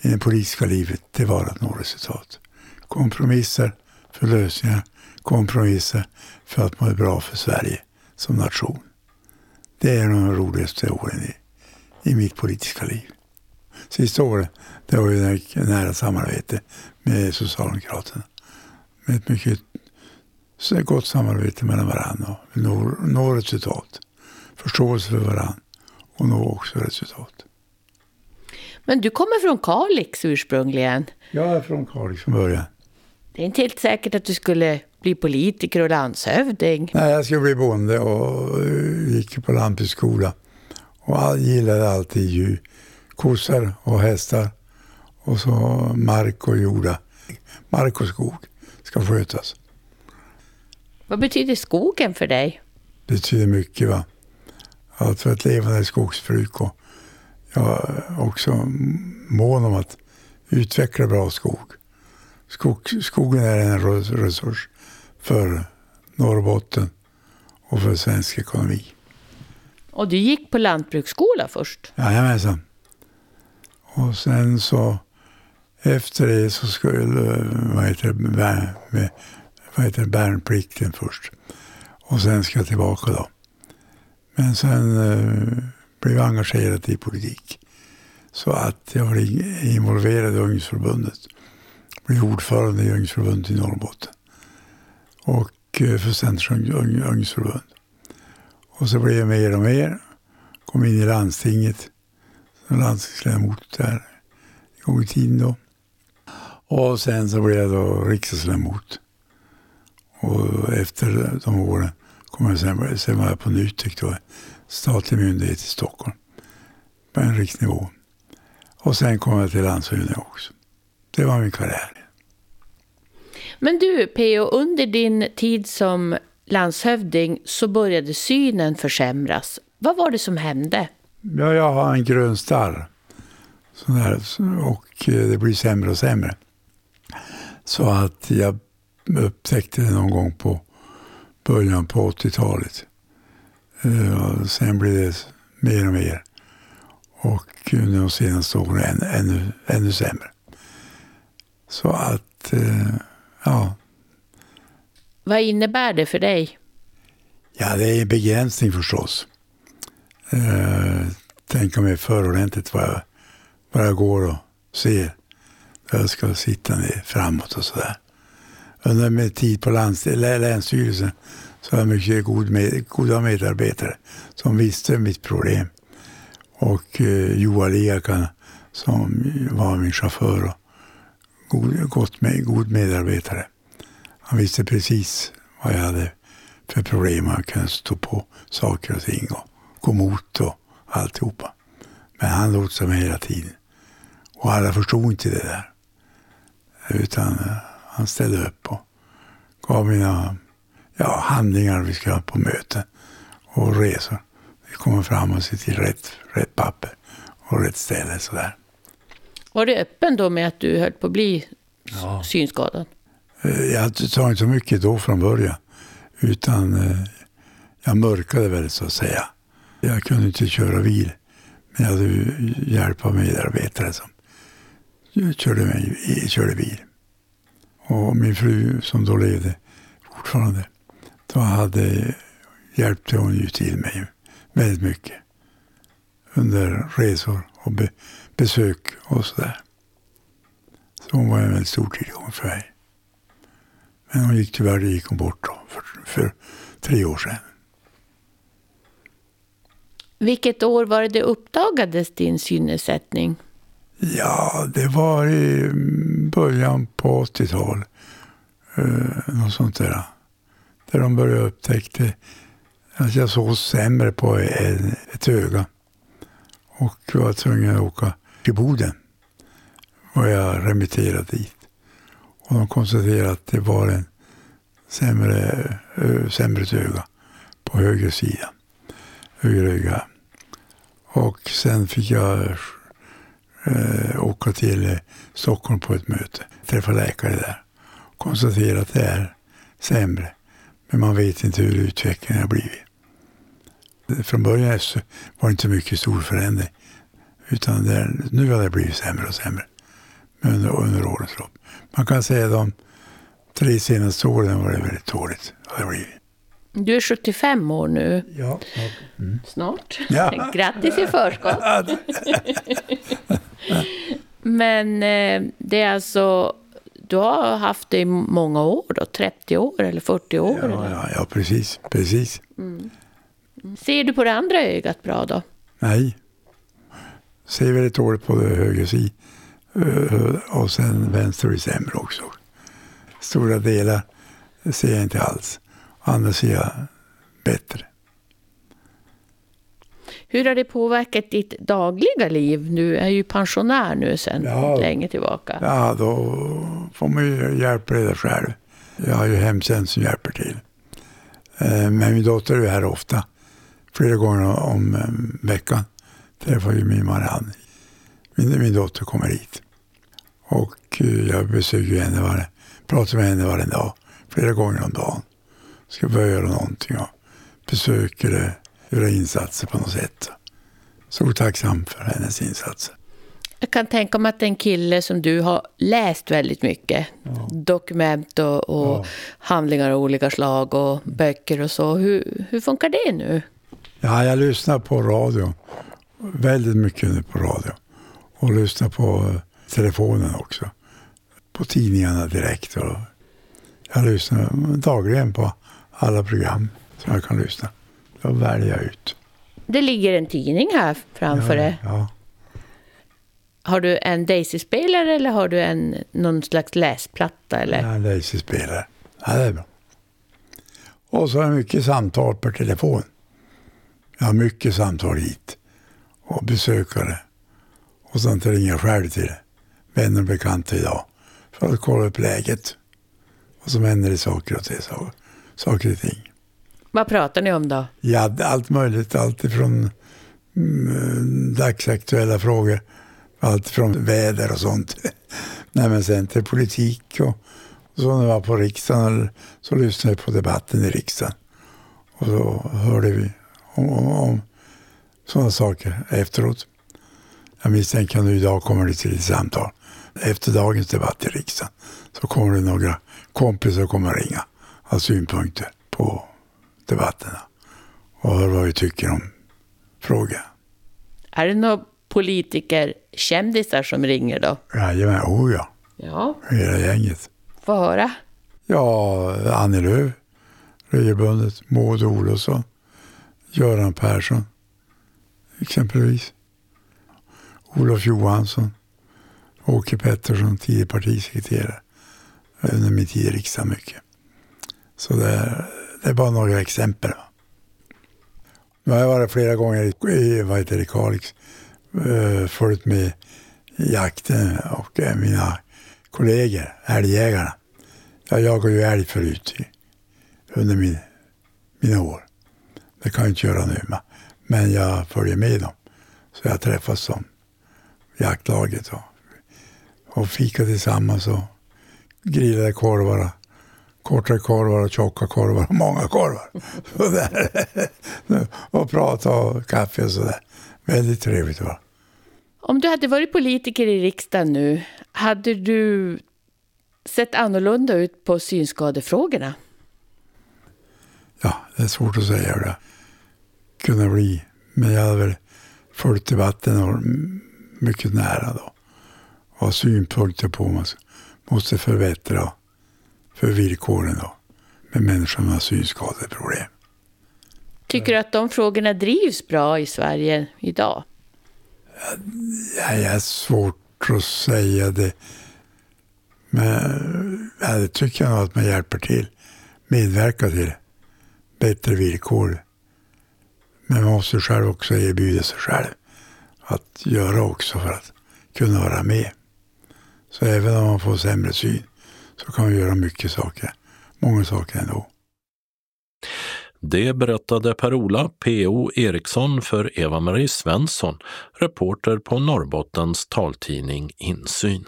i det politiska livet, det var att nå resultat. Kompromisser för lösningar, kompromisser för att må bra för Sverige som nation. Det är de roligaste åren i, i mitt politiska liv. Sista året, det var ju ett nära samarbete med Socialdemokraterna. Med ett mycket så ett gott samarbete mellan varandra och nå, nå resultat. Förståelse för varandra och nå också resultat. Men du kommer från Kalix ursprungligen. Jag är från Kalix från början. Det är inte helt säkert att du skulle bli politiker och landshövding. Nej, jag skulle bli bonde och eh, gick på lantbruksskola. Och gillade alltid djur. Kossor och hästar. Och så mark och jorda. Mark och skog ska skötas. Vad betyder skogen för dig? Det betyder mycket. va. Att för ett levande skogsbruk och jag är också mån om att utveckla bra skog. skog. Skogen är en resurs för Norrbotten och för svensk ekonomi. Och du gick på lantbruksskola först? Jajamensan. Och sen så efter det så skulle vad heter det, vad heter det, värnplikten först. Och sen ska jag tillbaka då Men sen eh, blev jag engagerad i politik. Så att jag var involverad i ungdomsförbundet. Blev ordförande i ungdomsförbundet i Norrbotten. Och eh, för Centerns ungdomsförbund. Och så blev jag mer och mer. Kom in i landstinget som landstingsledamot där en gång i tiden då. Och sen så blev jag då riksdagsledamot. Och efter de åren kom jag sen, sen var jag på Nutek då, statlig myndighet i Stockholm. På en riksnivå. Och sen kom jag till landshövding också. Det var min karriär. Men du P.O. under din tid som landshövding så började synen försämras. Vad var det som hände? Ja, jag har en grön starr. Sådär, och eh, det blir sämre och sämre. Så att jag upptäckte det någon gång på början på 80-talet. Eh, sen blev det mer och mer. Och nu de senaste åren ännu, ännu sämre. Så att, eh, ja. Vad innebär det för dig? Ja, det är en begränsning förstås. Eh, tänka mig för ordentligt vad jag, vad jag går och ser. Jag ska sitta ner framåt och sådär. Under min tid på lands, Länsstyrelsen så var jag mycket god med, goda medarbetare som visste mitt problem. Och eh, Johan Liakan som var min chaufför och god, gott med, god medarbetare. Han visste precis vad jag hade för problem. Han kunde stå på saker och ting och gå emot och alltihopa. Men han lotsade mig hela tiden. Och alla förstod inte det där. Utan eh, han ställde upp och gav mina ja, handlingar vi ska ha på möten och resor. Vi kommer fram och ser till rätt, rätt papper och rätt ställe sådär. Var du öppen då med att du höll på att bli ja. synskadad? Eh, jag sa inte så mycket då från början. Utan eh, jag mörkade väl så att säga. Jag kunde inte köra bil. Men jag hade hjälp av medarbetare som körde, mig, körde bil. Och min fru som då levde fortfarande, då hade, hjälpte hon ju till mig väldigt mycket. Under resor och be, besök och sådär. Så hon var en väldigt stor tillgång för mig. Men hon gick tyvärr gick hon bort då, för, för tre år sedan. Vilket år var det det uppdagades din synnedsättning? Ja, det var i början på 80-talet. Eh, något sånt där. Där de började upptäcka att jag såg sämre på en, ett öga. Och var tvungen att åka till Boden. Och jag remitterade dit. Och de konstaterade att det var en sämre, eh, sämre öga på höger sida. Höger öga. Och sen fick jag eh, åka till Stockholm på ett möte. Träffa läkare där. Konstatera att det är sämre. Men man vet inte hur utvecklingen har blivit. Från början var det inte mycket stor förändring. Utan det, nu har det blivit sämre och sämre under, under årens lopp. Man kan säga att de tre senaste åren var det väldigt dåligt. Har det blivit. Du är 75 år nu. Ja. Mm. Snart. Ja. Grattis i förskott. Men eh, det är alltså, du har haft det i många år då? 30 år eller 40 år? Ja, eller? ja, ja precis. precis. Mm. Ser du på det andra ögat bra då? Nej. Ser väldigt dåligt på det höger sida. Eh, och sen vänster är sämre också. Stora delar ser jag inte alls. Andra jag bättre. Hur har det påverkat ditt dagliga liv? Du är ju pensionär nu sedan ja, länge tillbaka. Ja, då får man ju hjälpa det själv. Jag har ju hemtjänst som hjälper till. Eh, men min dotter är här ofta. Flera gånger om eh, veckan träffar ju min Marianne. Min, min dotter kommer hit. Och eh, jag besöker henne varje, pratar med henne varje dag. Flera gånger om dagen. Ska börja göra någonting och besöker det göra insatser på något sätt. Så tacksam för hennes insatser. Jag kan tänka mig att en kille som du har läst väldigt mycket, ja. dokument och, och ja. handlingar av olika slag och böcker och så. Hur, hur funkar det nu? Ja, jag lyssnar på radio. Väldigt mycket nu på radio. Och lyssnar på eh, telefonen också. På tidningarna direkt. Och jag lyssnar dagligen på alla program som jag kan lyssna. Då väljer jag ut. Det ligger en tidning här framför ja, dig. Ja. Har du en Daisy-spelare eller har du en, någon slags läsplatta? Eller? Ja, en Daisy-spelare. Ja, det är bra. Och så har jag mycket samtal per telefon. Jag har mycket samtal hit. Och besökare. Och sånt ringer jag själv till vänner och bekanta idag. För att kolla upp läget. Vad som händer i saker och, till, saker och ting. Vad pratar ni om då? Ja, allt möjligt. Allt ifrån mm, dagsaktuella frågor. Allt från väder och sånt. Nej, men sen till politik och, och så när jag var på riksdagen så lyssnade jag på debatten i riksdagen. Och så hörde vi om, om, om sådana saker efteråt. Jag misstänker att idag kommer det till ett samtal. Efter dagens debatt i riksdagen så kommer det några kompisar kommer ringa och ha synpunkter på debatterna och höra vad vi tycker om frågan. Är det några politiker, kändisar som ringer då? Jajamän, oh ja. Ja. Hela gänget. Få höra. Ja, Annie Lööf regelbundet, Maud Olofsson, Göran Persson exempelvis. Olof Johansson, Åke Pettersson, tidigare partisekreterare. Under min tid i riksdagen mycket. Så det är, det är bara några exempel. Nu har jag varit flera gånger i, vad heter det, Kalix, eh, följt med jakten och eh, mina kollegor, älgjägarna. Jag jagade ju älg förut under min, mina år. Det kan jag inte göra nu, men jag följer med dem. Så jag träffas som jaktlaget och, och fika tillsammans och grillade korvar, korta korvar och tjocka korvar och många korvar. och prata och kaffe och sådär. Väldigt trevligt var Om du hade varit politiker i riksdagen nu, hade du sett annorlunda ut på synskadefrågorna? Ja, det är svårt att säga hur det kunde bli. Men jag hade väl följt debatten mycket nära då. Och synpunkter på vad man måste förbättra för villkoren då. Med människor med synskadeproblem. Tycker du att de frågorna drivs bra i Sverige idag? Ja, jag är svårt att säga det. Men ja, det tycker jag nog att man hjälper till. Medverkar till bättre villkor. Men man måste själv också erbjuda sig själv att göra också för att kunna vara med. Så även om man får sämre syn så kan man göra mycket saker, många saker ändå. Det berättade Per-Ola P.O. Eriksson för Eva-Marie Svensson, reporter på Norrbottens taltidning Insyn.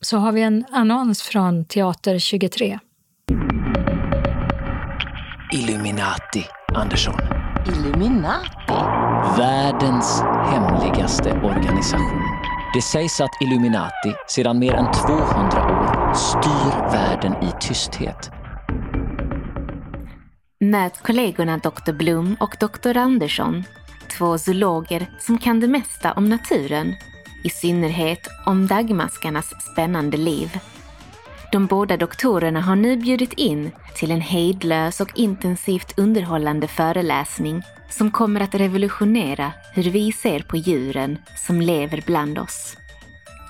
Så har vi en annons från Teater 23. Illuminati, Andersson. Illuminati? Världens hemligaste organisation. Det sägs att Illuminati sedan mer än 200 år styr världen i tysthet. Möt kollegorna Dr Blom och Dr Andersson, två zoologer som kan det mesta om naturen, i synnerhet om dagmaskarnas spännande liv. De båda doktorerna har nu bjudit in till en hejdlös och intensivt underhållande föreläsning som kommer att revolutionera hur vi ser på djuren som lever bland oss.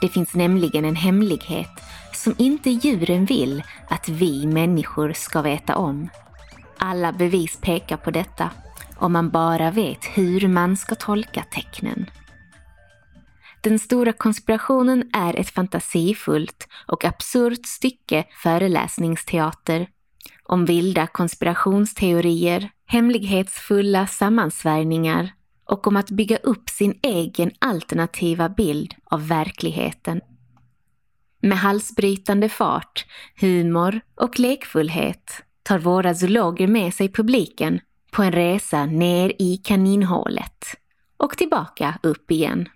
Det finns nämligen en hemlighet som inte djuren vill att vi människor ska veta om. Alla bevis pekar på detta, om man bara vet hur man ska tolka tecknen. Den stora konspirationen är ett fantasifullt och absurt stycke föreläsningsteater om vilda konspirationsteorier, hemlighetsfulla sammansvärjningar och om att bygga upp sin egen alternativa bild av verkligheten. Med halsbrytande fart, humor och lekfullhet tar våra zoologer med sig publiken på en resa ner i kaninhålet och tillbaka upp igen.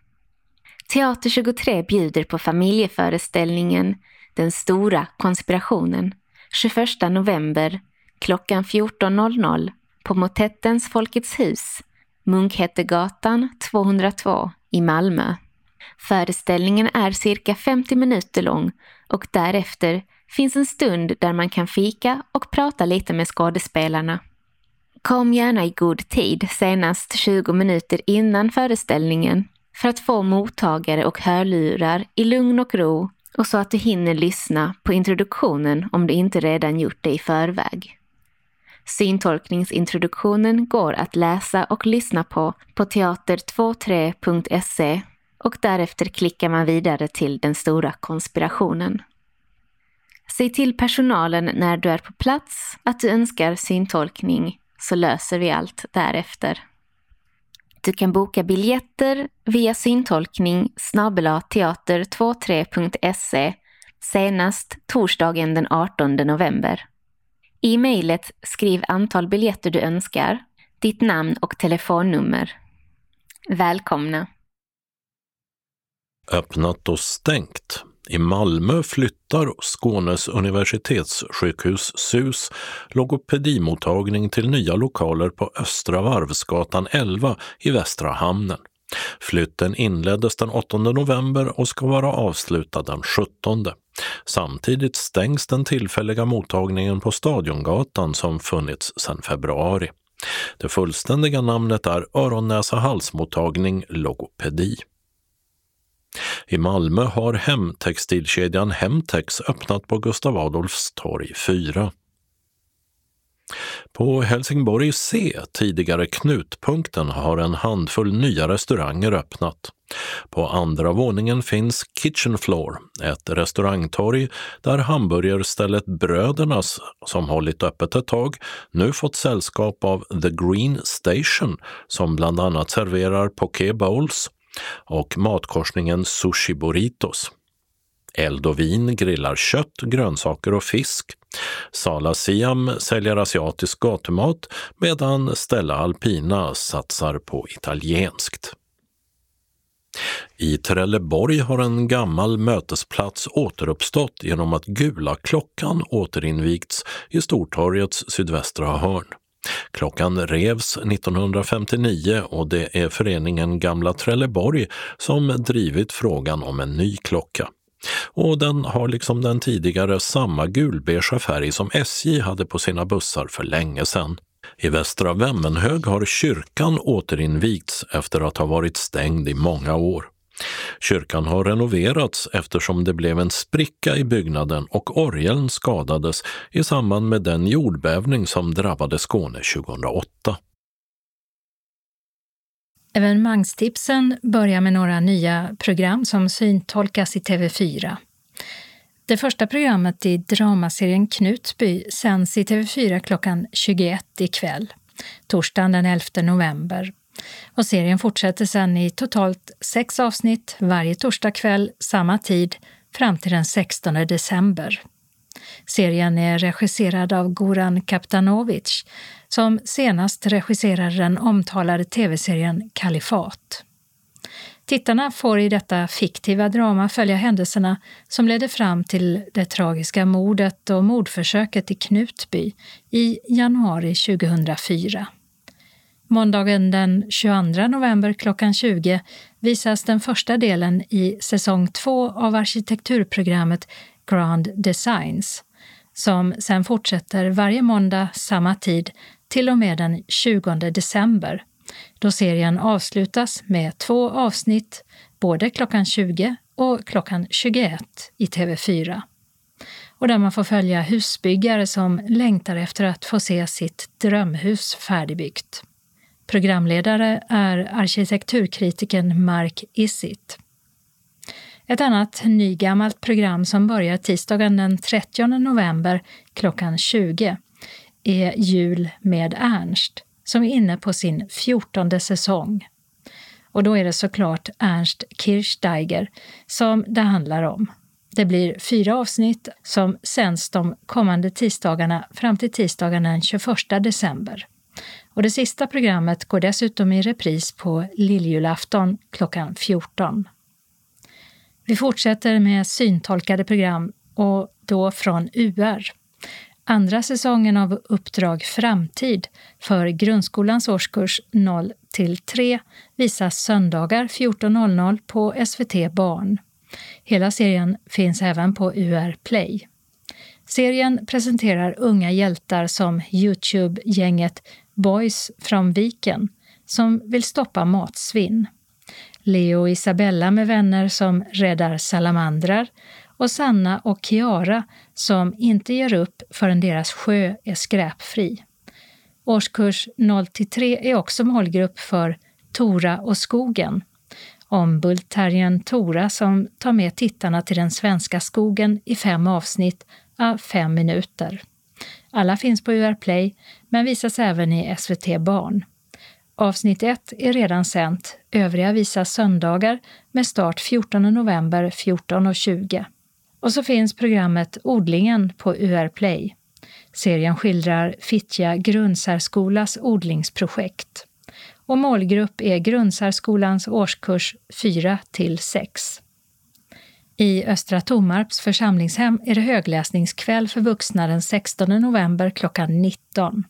Teater 23 bjuder på familjeföreställningen Den stora konspirationen 21 november klockan 14.00 på Motettens Folkets hus, Munkhättegatan 202 i Malmö. Föreställningen är cirka 50 minuter lång och därefter finns en stund där man kan fika och prata lite med skådespelarna. Kom gärna i god tid, senast 20 minuter innan föreställningen, för att få mottagare och hörlurar i lugn och ro och så att du hinner lyssna på introduktionen om du inte redan gjort det i förväg. Syntolkningsintroduktionen går att läsa och lyssna på på teater23.se och därefter klickar man vidare till den stora konspirationen. Säg till personalen när du är på plats att du önskar syntolkning så löser vi allt därefter. Du kan boka biljetter via syntolkning teater23.se senast torsdagen den 18 november. I mejlet skriv antal biljetter du önskar, ditt namn och telefonnummer. Välkomna! Öppnat och stängt. I Malmö flyttar Skånes universitetssjukhus SUS logopedimottagning till nya lokaler på Östra Varvsgatan 11 i Västra hamnen. Flytten inleddes den 8 november och ska vara avslutad den 17. Samtidigt stängs den tillfälliga mottagningen på Stadiongatan som funnits sedan februari. Det fullständiga namnet är öron-näsa-halsmottagning logopedi. I Malmö har hemtextilkedjan Hemtex öppnat på Gustav Adolfs torg 4. På Helsingborg C, tidigare Knutpunkten, har en handfull nya restauranger öppnat. På andra våningen finns Kitchen Floor, ett restaurangtorg där hamburgerstället Brödernas, som hållit öppet ett tag, nu fått sällskap av The Green Station som bland annat serverar poké bowls och matkorsningen Sushi Burritos. Eld och vin grillar kött, grönsaker och fisk. Sala Siam säljer asiatisk gatumat medan Stella Alpina satsar på italienskt. I Trelleborg har en gammal mötesplats återuppstått genom att Gula klockan återinvigts i Stortorgets sydvästra hörn. Klockan revs 1959 och det är föreningen Gamla Trelleborg som drivit frågan om en ny klocka. Och den har liksom den tidigare samma gulbeiga färg som SJ hade på sina bussar för länge sedan. I Västra Vemmenhög har kyrkan återinvigts efter att ha varit stängd i många år. Kyrkan har renoverats eftersom det blev en spricka i byggnaden och orgeln skadades i samband med den jordbävning som drabbade Skåne 2008. Evenemangstipsen börjar med några nya program som syntolkas i TV4. Det första programmet i dramaserien Knutby sänds i TV4 klockan 21 ikväll, torsdagen den 11 november. Och serien fortsätter sedan i totalt sex avsnitt varje torsdag kväll samma tid fram till den 16 december. Serien är regisserad av Goran Kaptanovic som senast regisserade den omtalade tv-serien Kalifat. Tittarna får i detta fiktiva drama följa händelserna som ledde fram till det tragiska mordet och mordförsöket i Knutby i januari 2004. Måndagen den 22 november klockan 20 visas den första delen i säsong 2 av arkitekturprogrammet Grand Designs, som sen fortsätter varje måndag samma tid till och med den 20 december, då serien avslutas med två avsnitt både klockan 20 och klockan 21 i TV4. Och där man får följa husbyggare som längtar efter att få se sitt drömhus färdigbyggt. Programledare är arkitekturkritiken Mark Isit. Ett annat nygammalt program som börjar tisdagen den 30 november klockan 20 är Jul med Ernst som är inne på sin fjortonde säsong. Och då är det såklart Ernst Kirchsteiger som det handlar om. Det blir fyra avsnitt som sänds de kommande tisdagarna fram till tisdagen den 21 december. Och det sista programmet går dessutom i repris på lilljulafton klockan 14. Vi fortsätter med syntolkade program och då från UR. Andra säsongen av Uppdrag framtid för grundskolans årskurs 0 till 3 visas söndagar 14.00 på SVT Barn. Hela serien finns även på UR Play. Serien presenterar unga hjältar som Youtube-gänget Boys från Viken som vill stoppa matsvinn. Leo och Isabella med vänner som räddar salamandrar och Sanna och Kiara som inte ger upp förrän deras sjö är skräpfri. Årskurs 0-3 är också målgrupp för Tora och skogen om bullterriern Tora som tar med tittarna till den svenska skogen i fem avsnitt av fem minuter. Alla finns på UR Play, men visas även i SVT Barn. Avsnitt 1 är redan sänt, övriga visas söndagar med start 14 november 14.20. Och så finns programmet Odlingen på UR Play. Serien skildrar Fittja grundsärskolas odlingsprojekt. Och målgrupp är grundsärskolans årskurs 4 till 6. I Östra Tomarps församlingshem är det högläsningskväll för vuxna den 16 november klockan 19.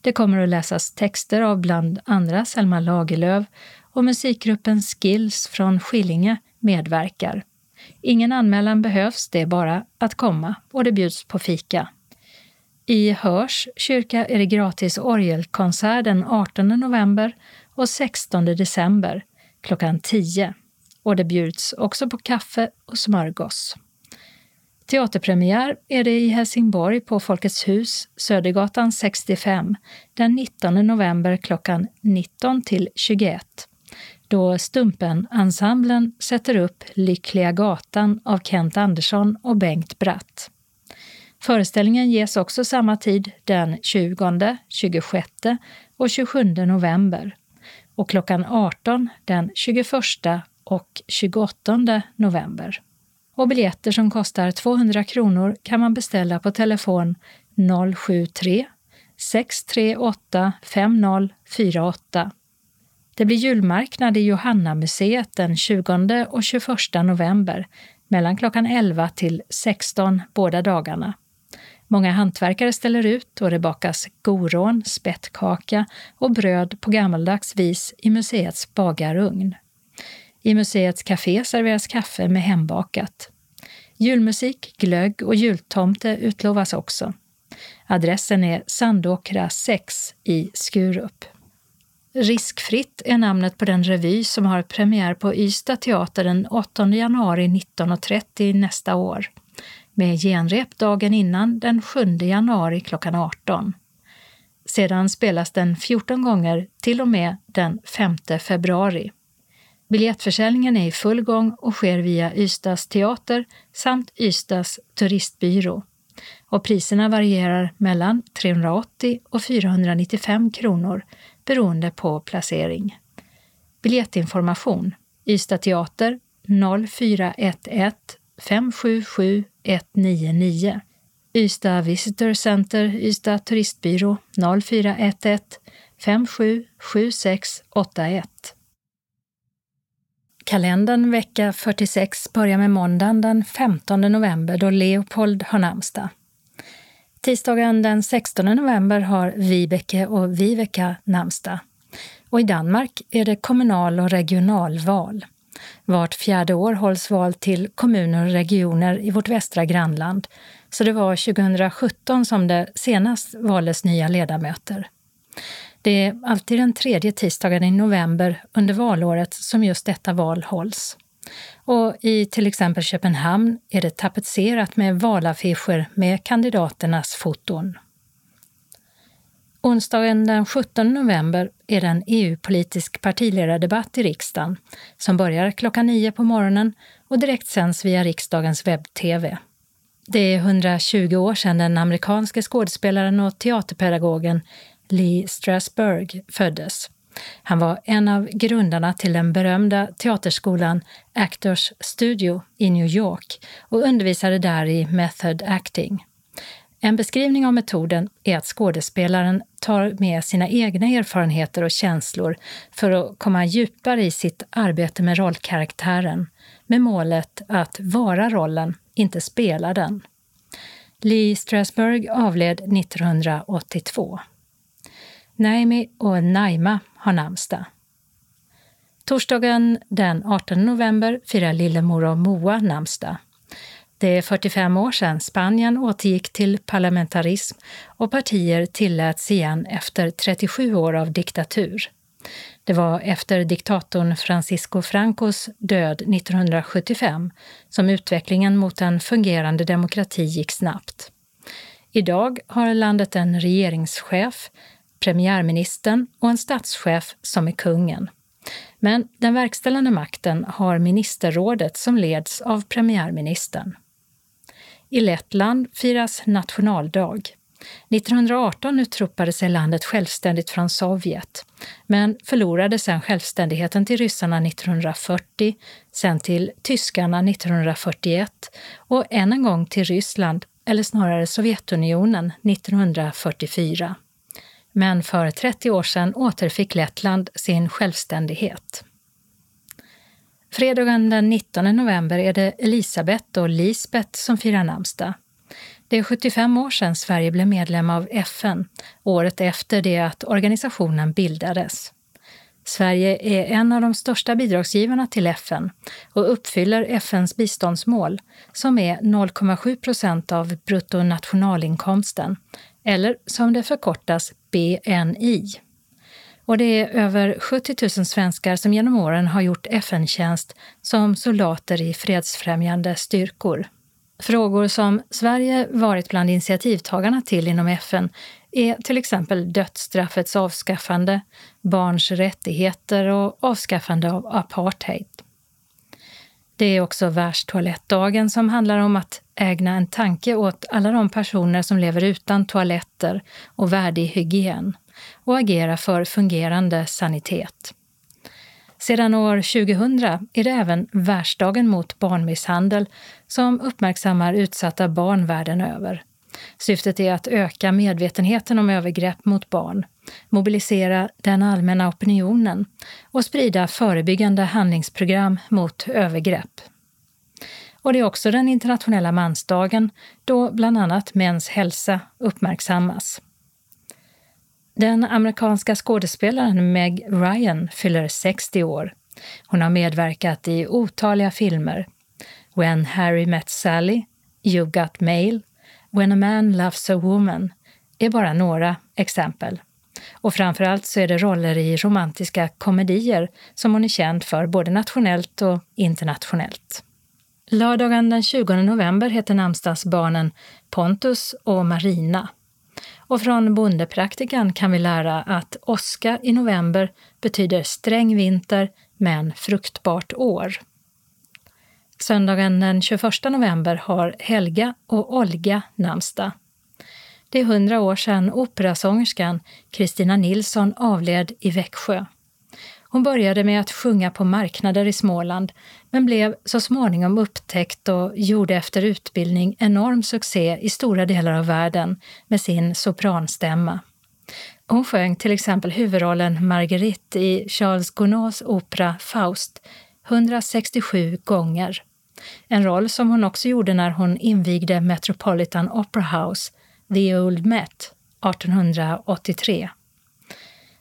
Det kommer att läsas texter av bland andra Selma Lagerlöf och musikgruppen Skills från Skillinge medverkar. Ingen anmälan behövs, det är bara att komma och det bjuds på fika. I Hörs kyrka är det gratis orgelkonsert den 18 november och 16 december klockan 10 och det bjuds också på kaffe och smörgås. Teaterpremiär är det i Helsingborg på Folkets hus, Södergatan 65, den 19 november klockan 19 till 21 då Stumpen-ensemblen sätter upp Lyckliga gatan av Kent Andersson och Bengt Bratt. Föreställningen ges också samma tid den 20, 26 och 27 november och klockan 18 den 21 och 28 november. Och biljetter som kostar 200 kronor kan man beställa på telefon 073 638 5048. Det blir julmarknad i Johannamuseet den 20 och 21 november mellan klockan 11 till 16 båda dagarna. Många hantverkare ställer ut och det bakas gorån, spettkaka och bröd på gammaldags vis i museets bagarugn. I museets kafé serveras kaffe med hembakat. Julmusik, glögg och jultomte utlovas också. Adressen är Sandåkra 6 i Skurup. Riskfritt är namnet på den revy som har premiär på Ystad teater den 8 januari 19.30 nästa år med genrep dagen innan den 7 januari klockan 18. Sedan spelas den 14 gånger till och med den 5 februari. Biljettförsäljningen är i full gång och sker via Ystads teater samt Ystads turistbyrå. Och priserna varierar mellan 380 och 495 kronor beroende på placering. Biljettinformation Ystad Teater 0411 577 199 Ystad Visitor Center, Ystad Turistbyrå 0411 577681 Kalendern vecka 46 börjar med måndagen den 15 november då Leopold har namnsdag. Tisdagen den 16 november har Vibeke och Viveka namnsdag. Och i Danmark är det kommunal och regionalval. Vart fjärde år hålls val till kommuner och regioner i vårt västra grannland, så det var 2017 som det senast valdes nya ledamöter. Det är alltid den tredje tisdagen i november under valåret som just detta val hålls. Och i till exempel Köpenhamn är det tapetserat med valaffischer med kandidaternas foton. Onsdagen den 17 november är det en EU-politisk partiledardebatt i riksdagen som börjar klockan nio på morgonen och direkt sänds via riksdagens webb-tv. Det är 120 år sedan den amerikanske skådespelaren och teaterpedagogen Lee Strasberg föddes. Han var en av grundarna till den berömda teaterskolan Actors Studio i New York och undervisade där i method acting. En beskrivning av metoden är att skådespelaren tar med sina egna erfarenheter och känslor för att komma djupare i sitt arbete med rollkaraktären, med målet att vara rollen, inte spela den. Lee Strasberg avled 1982. Naimi och Naima har namnsdag. Torsdagen den 18 november firar lillemor och Moa namnsdag. Det är 45 år sedan Spanien återgick till parlamentarism och partier tilläts igen efter 37 år av diktatur. Det var efter diktatorn Francisco Francos död 1975 som utvecklingen mot en fungerande demokrati gick snabbt. Idag har landet en regeringschef, premiärministern och en statschef som är kungen. Men den verkställande makten har ministerrådet som leds av premiärministern. I Lettland firas nationaldag. 1918 utropade sig landet självständigt från Sovjet, men förlorade sedan självständigheten till ryssarna 1940, sen till tyskarna 1941 och än en gång till Ryssland, eller snarare Sovjetunionen, 1944. Men för 30 år sedan återfick Lettland sin självständighet. Fredagen den 19 november är det Elisabeth och Lisbeth som firar namnsdag. Det är 75 år sedan Sverige blev medlem av FN, året efter det att organisationen bildades. Sverige är en av de största bidragsgivarna till FN och uppfyller FNs biståndsmål, som är 0,7 procent av bruttonationalinkomsten, eller som det förkortas BNI. Och det är över 70 000 svenskar som genom åren har gjort FN-tjänst som soldater i fredsfrämjande styrkor. Frågor som Sverige varit bland initiativtagarna till inom FN är till exempel dödsstraffets avskaffande, barns rättigheter och avskaffande av apartheid. Det är också världstoalettdagen som handlar om att ägna en tanke åt alla de personer som lever utan toaletter och värdig hygien och agera för fungerande sanitet. Sedan år 2000 är det även Världsdagen mot barnmisshandel som uppmärksammar utsatta barn världen över. Syftet är att öka medvetenheten om övergrepp mot barn, mobilisera den allmänna opinionen och sprida förebyggande handlingsprogram mot övergrepp. Och det är också den internationella mansdagen då bland annat mäns hälsa uppmärksammas. Den amerikanska skådespelaren Meg Ryan fyller 60 år. Hon har medverkat i otaliga filmer. When Harry Met Sally, You Got Mail, When a Man Loves a Woman är bara några exempel. Och framförallt så är det roller i romantiska komedier som hon är känd för både nationellt och internationellt. Lördagen den 20 november heter namnsdagsbarnen Pontus och Marina. Och från bondepraktikan kan vi lära att åska i november betyder sträng vinter men fruktbart år. Söndagen den 21 november har Helga och Olga namnsdag. Det är hundra år sedan operasångerskan Kristina Nilsson avled i Växjö. Hon började med att sjunga på marknader i Småland men blev så småningom upptäckt och gjorde efter utbildning enorm succé i stora delar av världen med sin sopranstämma. Hon sjöng till exempel huvudrollen Marguerite i Charles Gounods opera Faust 167 gånger. En roll som hon också gjorde när hon invigde Metropolitan Opera House, The Old Met, 1883.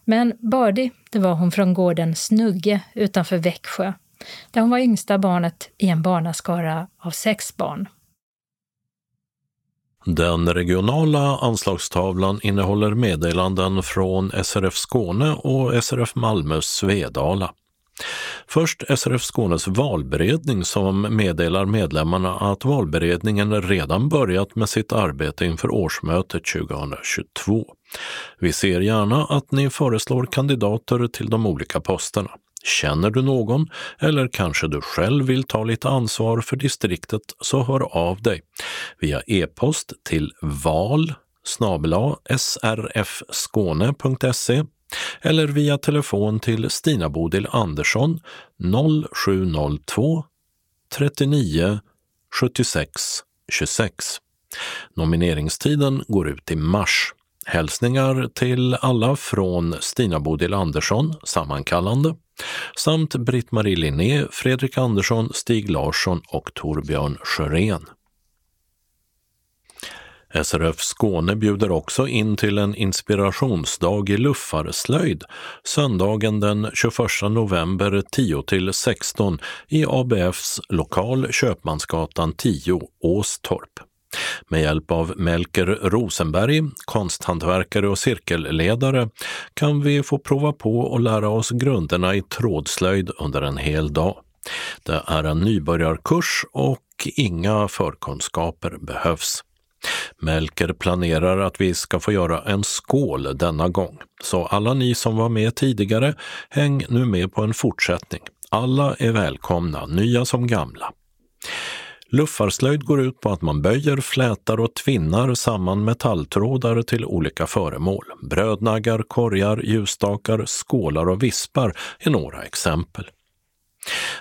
Men bördig, det var hon från gården Snugge utanför Växjö, där hon var yngsta barnet i en barnaskara av sex barn. Den regionala anslagstavlan innehåller meddelanden från SRF Skåne och SRF Malmö Svedala. Först SRF Skånes valberedning som meddelar medlemmarna att valberedningen redan börjat med sitt arbete inför årsmötet 2022. Vi ser gärna att ni föreslår kandidater till de olika posterna. Känner du någon eller kanske du själv vill ta lite ansvar för distriktet så hör av dig via e-post till val srfskåne.se eller via telefon till Stina Bodil Andersson 0702 39 76 26. Nomineringstiden går ut i mars. Hälsningar till alla från Stina Bodil Andersson, sammankallande, samt Britt-Marie Linné, Fredrik Andersson, Stig Larsson och Torbjörn Sjörén. SRF Skåne bjuder också in till en inspirationsdag i luffarslöjd söndagen den 21 november 10 16 i ABFs lokal Köpmansgatan 10, Åstorp. Med hjälp av Melker Rosenberg, konsthantverkare och cirkelledare, kan vi få prova på och lära oss grunderna i trådslöjd under en hel dag. Det är en nybörjarkurs och inga förkunskaper behövs. Melker planerar att vi ska få göra en skål denna gång, så alla ni som var med tidigare, häng nu med på en fortsättning. Alla är välkomna, nya som gamla. Luffarslöjd går ut på att man böjer, flätar och tvinnar samman metalltrådar till olika föremål. Brödnaggar, korgar, ljusstakar, skålar och vispar är några exempel.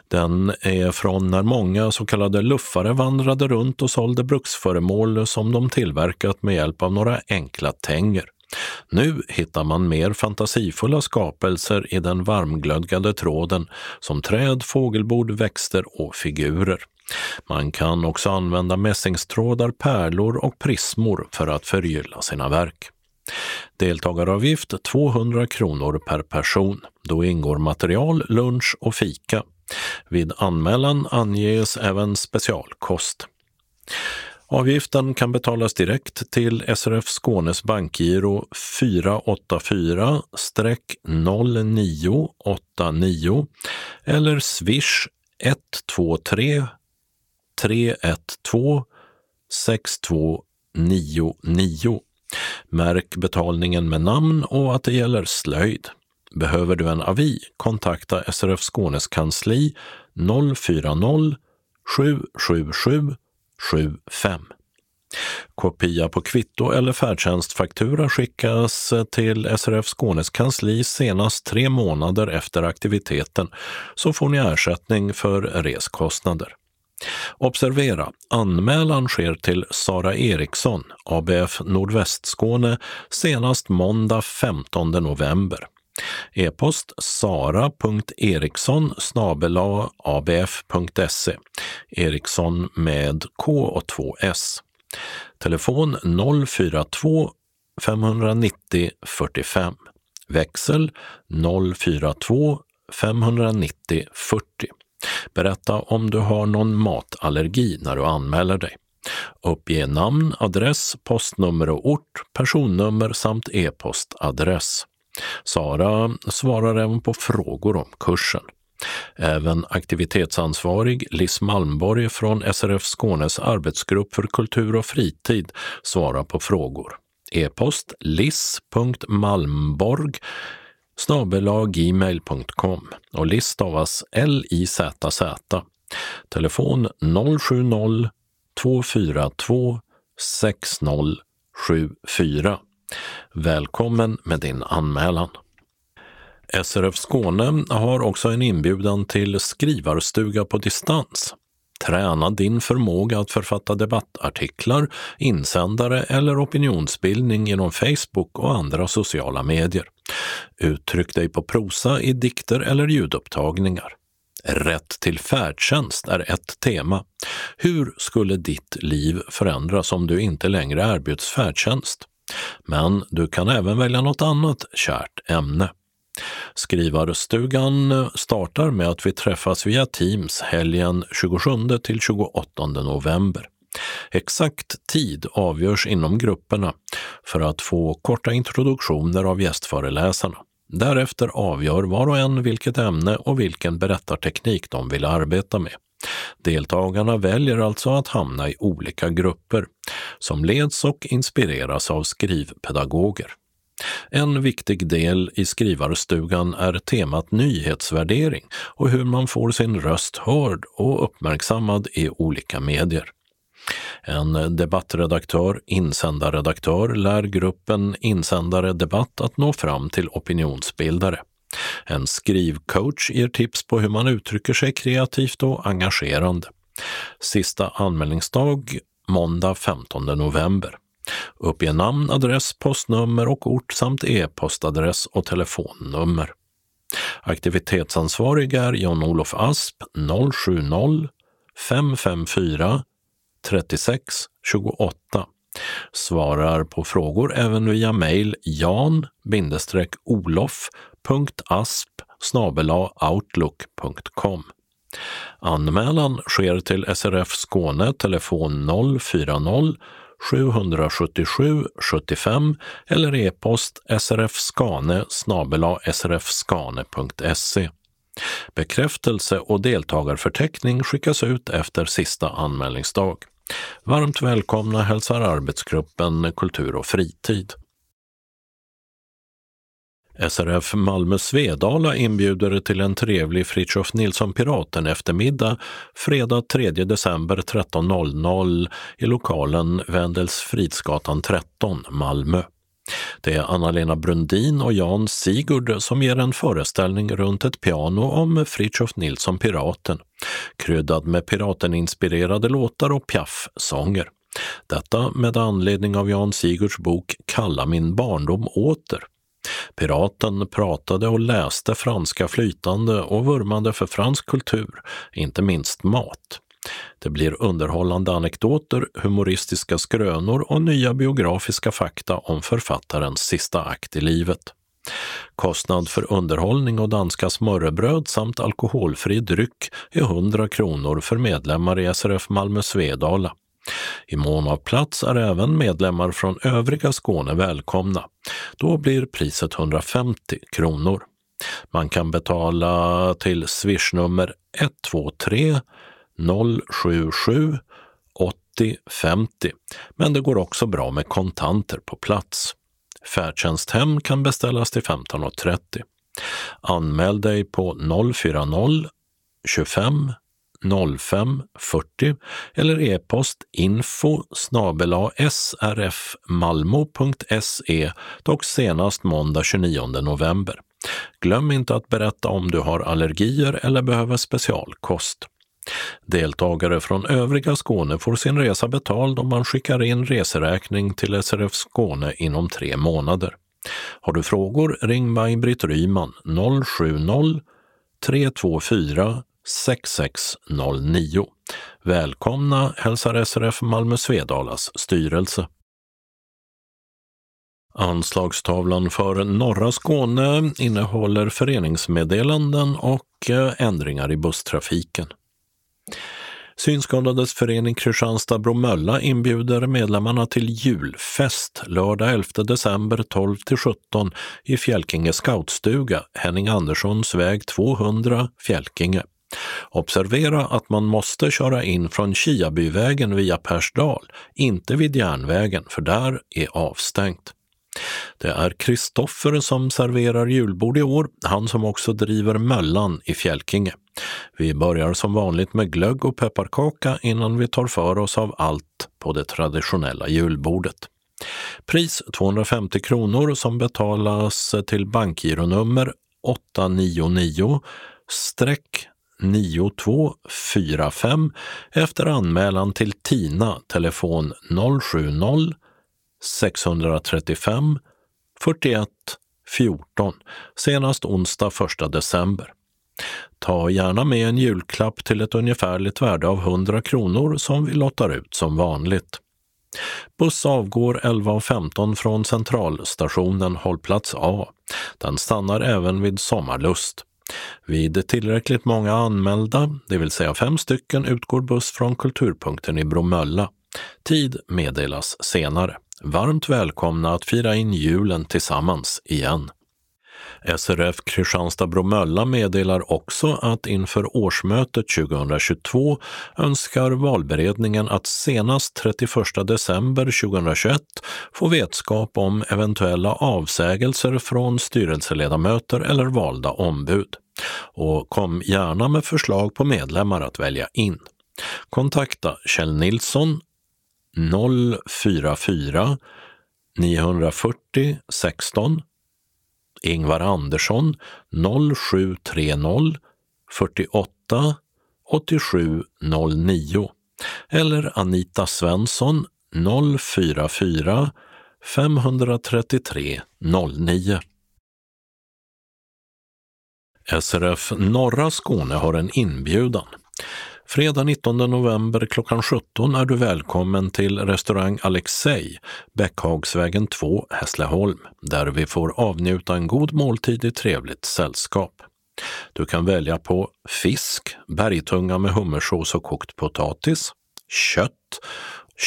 Den är från när många så kallade luffare vandrade runt och sålde bruksföremål som de tillverkat med hjälp av några enkla tänger. Nu hittar man mer fantasifulla skapelser i den varmglödgade tråden som träd, fågelbord, växter och figurer. Man kan också använda mässingstrådar, pärlor och prismor för att förgylla sina verk. Deltagaravgift 200 kronor per person. Då ingår material, lunch och fika. Vid anmälan anges även specialkost. Avgiften kan betalas direkt till SRF Skånes bankgiro 484-0989 eller swish 123 312 6299. Märk betalningen med namn och att det gäller slöjd. Behöver du en avi, kontakta SRF Skånes kansli 040 777 75. Kopia på kvitto eller färdtjänstfaktura skickas till SRF Skånes kansli senast tre månader efter aktiviteten så får ni ersättning för reskostnader. Observera, anmälan sker till Sara Eriksson, ABF Nordvästskåne, senast måndag 15 november. E-post sara.eriksson abf.se Eriksson med K och 2 S. Telefon 042 590 45. Växel 042 590 40. Berätta om du har någon matallergi när du anmäler dig. Uppge namn, adress, postnummer och ort, personnummer samt e-postadress. Sara svarar även på frågor om kursen. Även aktivitetsansvarig Liss Malmborg från SRF Skånes arbetsgrupp för kultur och fritid svarar på frågor. E-post liss.malmborg gmail.com och Liss stavas L-I-Z-Z. Telefon 070 242 6074. Välkommen med din anmälan. SRF Skåne har också en inbjudan till skrivarstuga på distans. Träna din förmåga att författa debattartiklar, insändare eller opinionsbildning genom Facebook och andra sociala medier. Uttryck dig på prosa i dikter eller ljudupptagningar. Rätt till färdtjänst är ett tema. Hur skulle ditt liv förändras om du inte längre erbjuds färdtjänst? Men du kan även välja något annat kärt ämne. Skrivarstugan startar med att vi träffas via Teams helgen 27 till 28 november. Exakt tid avgörs inom grupperna för att få korta introduktioner av gästföreläsarna. Därefter avgör var och en vilket ämne och vilken berättarteknik de vill arbeta med. Deltagarna väljer alltså att hamna i olika grupper som leds och inspireras av skrivpedagoger. En viktig del i skrivarstugan är temat nyhetsvärdering och hur man får sin röst hörd och uppmärksammad i olika medier. En debattredaktör, insändarredaktör, lär gruppen Insändare Debatt att nå fram till opinionsbildare. En skrivcoach ger tips på hur man uttrycker sig kreativt och engagerande. Sista anmälningsdag måndag 15 november. Uppge namn, adress, postnummer och ort samt e-postadress och telefonnummer. Aktivitetsansvarig är Jan-Olof Asp 070 554 36 28 Svarar på frågor även via mejl jan-olof.asp outlook.com. Anmälan sker till SRF Skåne, telefon 040 777 75 eller e-post srfskane srfskane.se. Bekräftelse och deltagarförteckning skickas ut efter sista anmälningsdag. Varmt välkomna hälsar arbetsgruppen Kultur och fritid. SRF Malmö Svedala inbjuder till en trevlig Fritiof Nilsson Piraten eftermiddag fredag 3 december 13.00 i lokalen Wendels-Fridsgatan 13, Malmö. Det är Anna-Lena Brundin och Jan Sigurd som ger en föreställning runt ett piano om Fritiof Nilsson Piraten, kryddad med piraten-inspirerade låtar och piaff-sånger. Detta med anledning av Jan Sigurds bok Kalla min barndom åter. Piraten pratade och läste franska flytande och vurmade för fransk kultur, inte minst mat. Det blir underhållande anekdoter, humoristiska skrönor och nya biografiska fakta om författarens sista akt i livet. Kostnad för underhållning och danska smörrebröd samt alkoholfri dryck är 100 kronor för medlemmar i SRF Malmö Svedala. I mån av plats är även medlemmar från övriga Skåne välkomna. Då blir priset 150 kronor. Man kan betala till swishnummer 123 077 80 50 men det går också bra med kontanter på plats. Färdtjänsthem kan beställas till 15.30. Anmäl dig på 040 25 05 40 eller e-post info srfmalmo.se dock senast måndag 29 november. Glöm inte att berätta om du har allergier eller behöver specialkost. Deltagare från övriga Skåne får sin resa betald om man skickar in reseräkning till SRF Skåne inom tre månader. Har du frågor, ring Maj-Britt Ryman 070 324 6609. Välkomna hälsar SRF Malmö Svedalas styrelse. Anslagstavlan för norra Skåne innehåller föreningsmeddelanden och eh, ändringar i busstrafiken. Synskadades förening Kristianstad-Bromölla inbjuder medlemmarna till julfest lördag 11 december 12 17 i Fjälkinge scoutstuga, Henning Anderssons väg 200, Fjälkinge. Observera att man måste köra in från Kiabyvägen via Persdal, inte vid järnvägen, för där är avstängt. Det är Kristoffer som serverar julbord i år, han som också driver Möllan i Fjälkinge. Vi börjar som vanligt med glögg och pepparkaka innan vi tar för oss av allt på det traditionella julbordet. Pris 250 kronor som betalas till bankgironummer 899 9245 efter anmälan till Tina, telefon 070 635 41 14 senast onsdag 1 december. Ta gärna med en julklapp till ett ungefärligt värde av 100 kronor som vi lottar ut som vanligt. Buss avgår 11.15 från centralstationen hållplats A. Den stannar även vid Sommarlust. Vid tillräckligt många anmälda, det vill säga fem stycken, utgår buss från Kulturpunkten i Bromölla. Tid meddelas senare. Varmt välkomna att fira in julen tillsammans igen. SRF Kristianstad-Bromölla meddelar också att inför årsmötet 2022 önskar valberedningen att senast 31 december 2021 få vetskap om eventuella avsägelser från styrelseledamöter eller valda ombud. Och kom gärna med förslag på medlemmar att välja in. Kontakta Kjell Nilsson 044 940 16 Ingvar Andersson 0730 48 8709 eller Anita Svensson 044 533 09. SRF Norra Skåne har en inbjudan. Fredag 19 november klockan 17 är du välkommen till restaurang Alexej, Bäckhagsvägen 2, Hässleholm, där vi får avnjuta en god måltid i trevligt sällskap. Du kan välja på fisk, bergtunga med hummersås och kokt potatis, kött,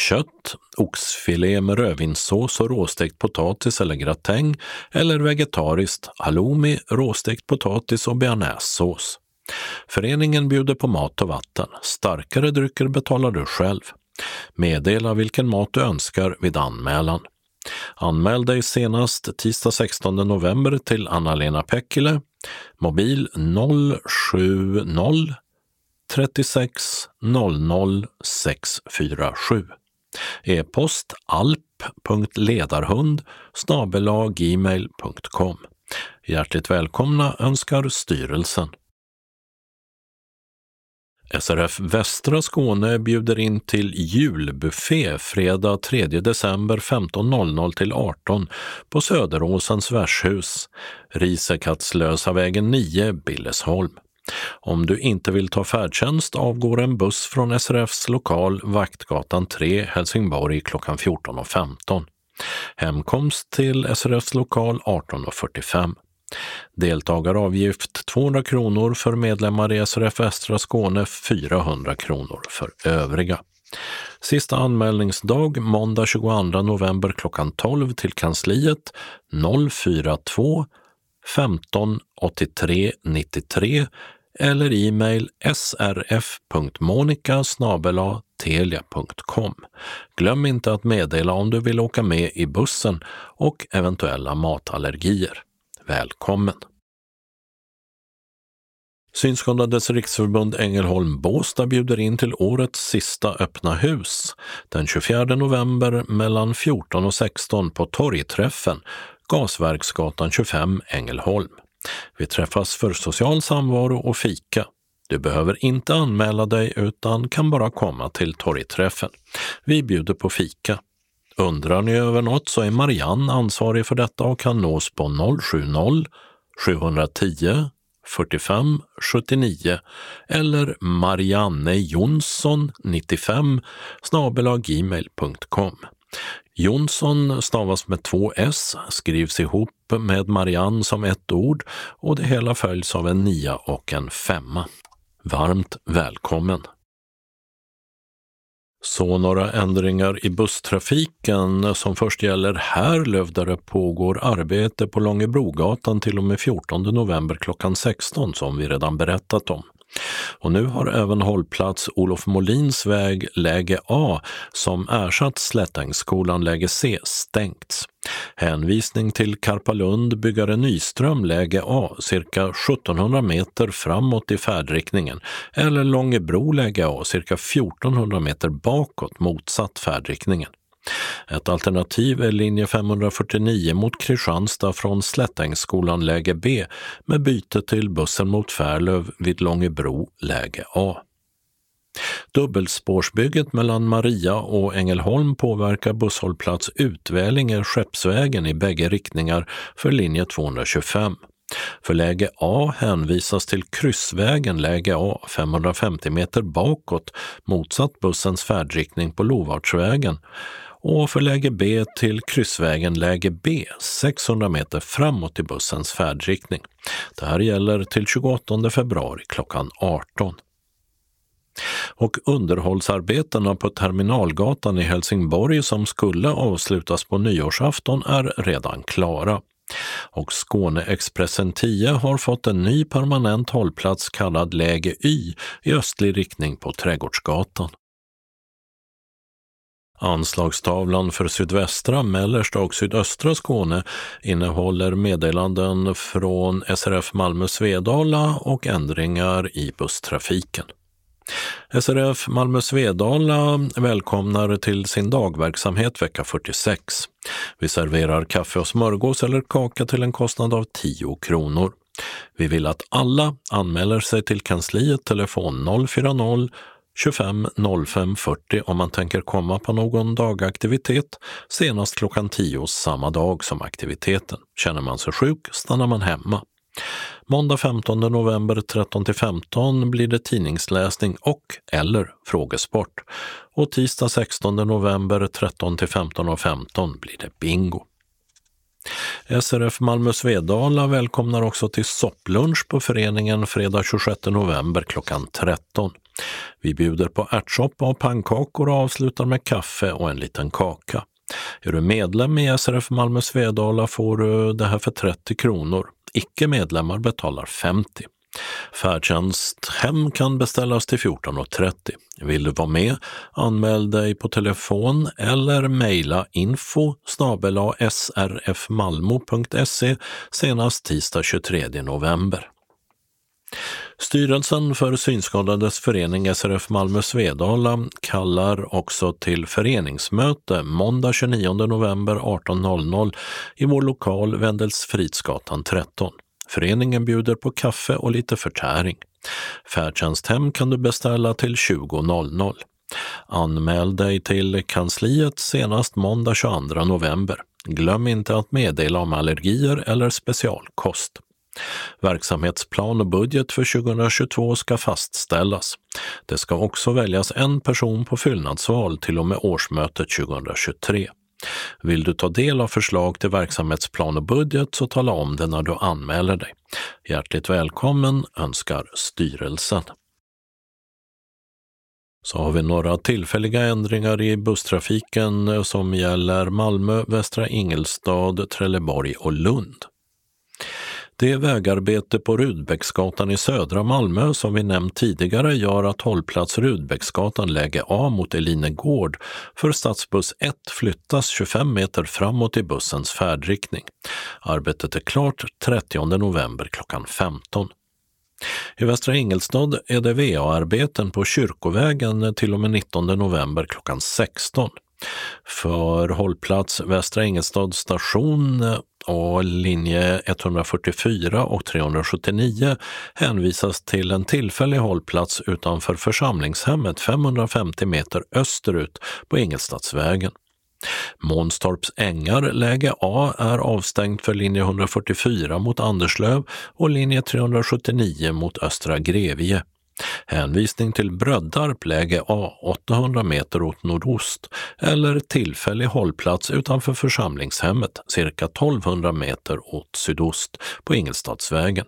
kött, oxfilé med rödvinssås och råstekt potatis eller gratäng eller vegetariskt halloumi, råstekt potatis och bearnaisesås. Föreningen bjuder på mat och vatten. Starkare drycker betalar du själv. Meddela vilken mat du önskar vid anmälan. Anmäl dig senast tisdag 16 november till Anna-Lena Pekkile, mobil 070 36 00 647. E-post alp.ledarhund gmail.com. Hjärtligt välkomna önskar styrelsen. SRF Västra Skåne bjuder in till julbuffé fredag 3 december 15.00 till 18 på Söderåsens värdshus, Risekattslösa vägen 9, Billesholm. Om du inte vill ta färdtjänst avgår en buss från SRFs lokal Vaktgatan 3, Helsingborg klockan 14.15. Hemkomst till SRFs lokal 18.45. Deltagaravgift 200 kronor för medlemmar i SRF Västra Skåne, 400 kronor för övriga. Sista anmälningsdag måndag 22 november klockan 12 till kansliet 042 15 83 93 eller e-mail srf.monica telia.com. Glöm inte att meddela om du vill åka med i bussen och eventuella matallergier. Välkommen! Synskadades riksförbund Ängelholm Båstad bjuder in till årets sista öppna hus den 24 november mellan 14 och 16 på Torgträffen, Gasverksgatan 25, Ängelholm. Vi träffas för social samvaro och fika. Du behöver inte anmäla dig utan kan bara komma till torgträffen. Vi bjuder på fika. Undrar ni över något så är Marianne ansvarig för detta och kan nås på 070 710 45 79 eller mariannejonsson95 gmail.com. Jonsson stavas med två s, skrivs ihop med Marianne som ett ord och det hela följs av en nia och en femma. Varmt välkommen! Så några ändringar i busstrafiken som först gäller Härlöv där det pågår arbete på Långebrogatan till och med 14 november klockan 16 som vi redan berättat om. Och nu har även hållplats Olof Molins väg läge A som ersatt Slättängsskolan läge C stängts. Hänvisning till Karpalund, byggare Nyström läge A, cirka 1700 meter framåt i färdriktningen eller Långebro läge A, cirka 1400 meter bakåt motsatt färdriktningen. Ett alternativ är linje 549 mot Kristianstad från Slättängsskolan läge B med byte till bussen mot Färlöv vid Långebro läge A. Dubbelspårsbygget mellan Maria och Ängelholm påverkar busshållplats Utvälinge Skeppsvägen i bägge riktningar för linje 225. För läge A hänvisas till kryssvägen läge A 550 meter bakåt motsatt bussens färdriktning på Lovartsvägen och för läge B till kryssvägen läge B 600 meter framåt i bussens färdriktning. Det här gäller till 28 februari klockan 18. Och underhållsarbetena på Terminalgatan i Helsingborg som skulle avslutas på nyårsafton är redan klara. Och Skåneexpressen 10 har fått en ny permanent hållplats kallad Läge Y i östlig riktning på Trädgårdsgatan. Anslagstavlan för sydvästra, mellersta och sydöstra Skåne innehåller meddelanden från SRF Malmö Svedala och ändringar i busstrafiken. SRF Malmö Svedala välkomnar till sin dagverksamhet vecka 46. Vi serverar kaffe och smörgås eller kaka till en kostnad av 10 kronor. Vi vill att alla anmäler sig till kansliet telefon 040 25 05 40 om man tänker komma på någon dagaktivitet senast klockan 10 samma dag som aktiviteten. Känner man sig sjuk stannar man hemma. Måndag 15 november 13-15 blir det tidningsläsning och eller frågesport. Och tisdag 16 november 13 15.15 blir det bingo. SRF Malmö Svedala välkomnar också till sopplunch på föreningen fredag 26 november klockan 13. Vi bjuder på ärtsoppa och pannkakor och avslutar med kaffe och en liten kaka. Är du medlem i SRF Malmö Svedala får du det här för 30 kronor. Icke-medlemmar betalar 50. Färdtjänst hem kan beställas till 14.30. Vill du vara med? Anmäl dig på telefon eller mejla info srfmalmo.se senast tisdag 23 november. Styrelsen för Synskadades förening SRF Malmö Svedala kallar också till föreningsmöte måndag 29 november 18.00 i vår lokal Wendels Fridsgatan 13. Föreningen bjuder på kaffe och lite förtäring. Färdtjänsthem kan du beställa till 20.00. Anmäl dig till kansliet senast måndag 22 november. Glöm inte att meddela om allergier eller specialkost. Verksamhetsplan och budget för 2022 ska fastställas. Det ska också väljas en person på fyllnadsval till och med årsmötet 2023. Vill du ta del av förslag till verksamhetsplan och budget så tala om det när du anmäler dig. Hjärtligt välkommen önskar styrelsen. Så har vi några tillfälliga ändringar i busstrafiken som gäller Malmö, Västra Ingelstad, Trelleborg och Lund. Det vägarbete på Rudbecksgatan i södra Malmö som vi nämnt tidigare gör att hållplats Rudbecksgatan läge A mot Elinegård för stadsbuss 1 flyttas 25 meter framåt i bussens färdriktning. Arbetet är klart 30 november klockan 15. I Västra Ingelstad är det VA-arbeten på Kyrkovägen till och med 19 november klockan 16. För hållplats Västra Ingelstad station och linje 144 och 379 hänvisas till en tillfällig hållplats utanför församlingshemmet 550 meter österut på Ingelstadsvägen. Månstorps ängar, läge A, är avstängt för linje 144 mot Anderslöv och linje 379 mot Östra Grevie. Hänvisning till Bröddarp läge A 800 meter åt nordost eller tillfällig hållplats utanför församlingshemmet cirka 1200 meter åt sydost på Ingelstadsvägen.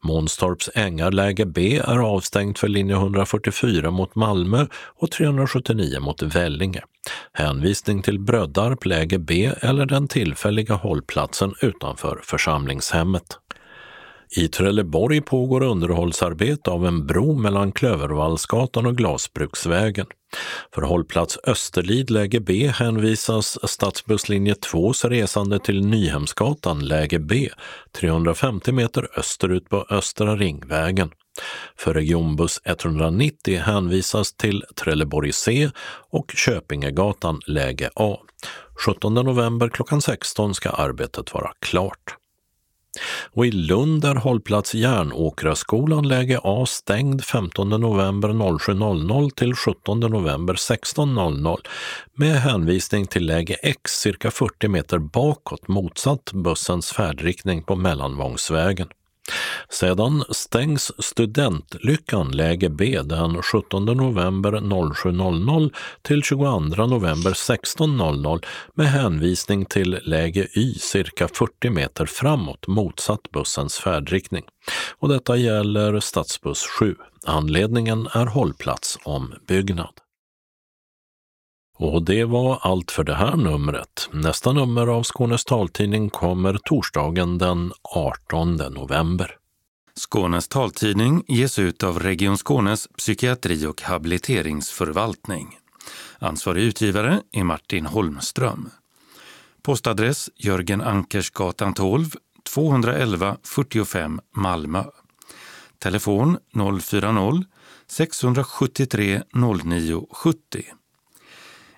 Månstorps ängar läge B är avstängt för linje 144 mot Malmö och 379 mot Vellinge. Hänvisning till Bröddarp läge B eller den tillfälliga hållplatsen utanför församlingshemmet. I Trelleborg pågår underhållsarbete av en bro mellan Klövervallsgatan och Glasbruksvägen. För hållplats Österlid läge B hänvisas stadsbusslinje 2s resande till Nyhemsgatan läge B, 350 meter österut på Östra Ringvägen. För regionbuss 190 hänvisas till Trelleborg C och Köpingegatan läge A. 17 november klockan 16 ska arbetet vara klart. Och i Lund är hållplats Järnåkraskolan läge A stängd 15 november 07.00 till 17 november 16.00 med hänvisning till läge X cirka 40 meter bakåt motsatt bussens färdriktning på Mellanvångsvägen. Sedan stängs Studentlyckan läge B den 17 november 07.00 till 22 november 16.00 med hänvisning till läge Y cirka 40 meter framåt motsatt bussens färdriktning. Och detta gäller stadsbuss 7. Anledningen är hållplatsombyggnad. Och det var allt för det här numret. Nästa nummer av Skånes taltidning kommer torsdagen den 18 november. Skånes taltidning ges ut av Region Skånes psykiatri och habiliteringsförvaltning. Ansvarig utgivare är Martin Holmström. Postadress Jörgen Ankersgatan 12, 211 45 Malmö. Telefon 040-673 0970.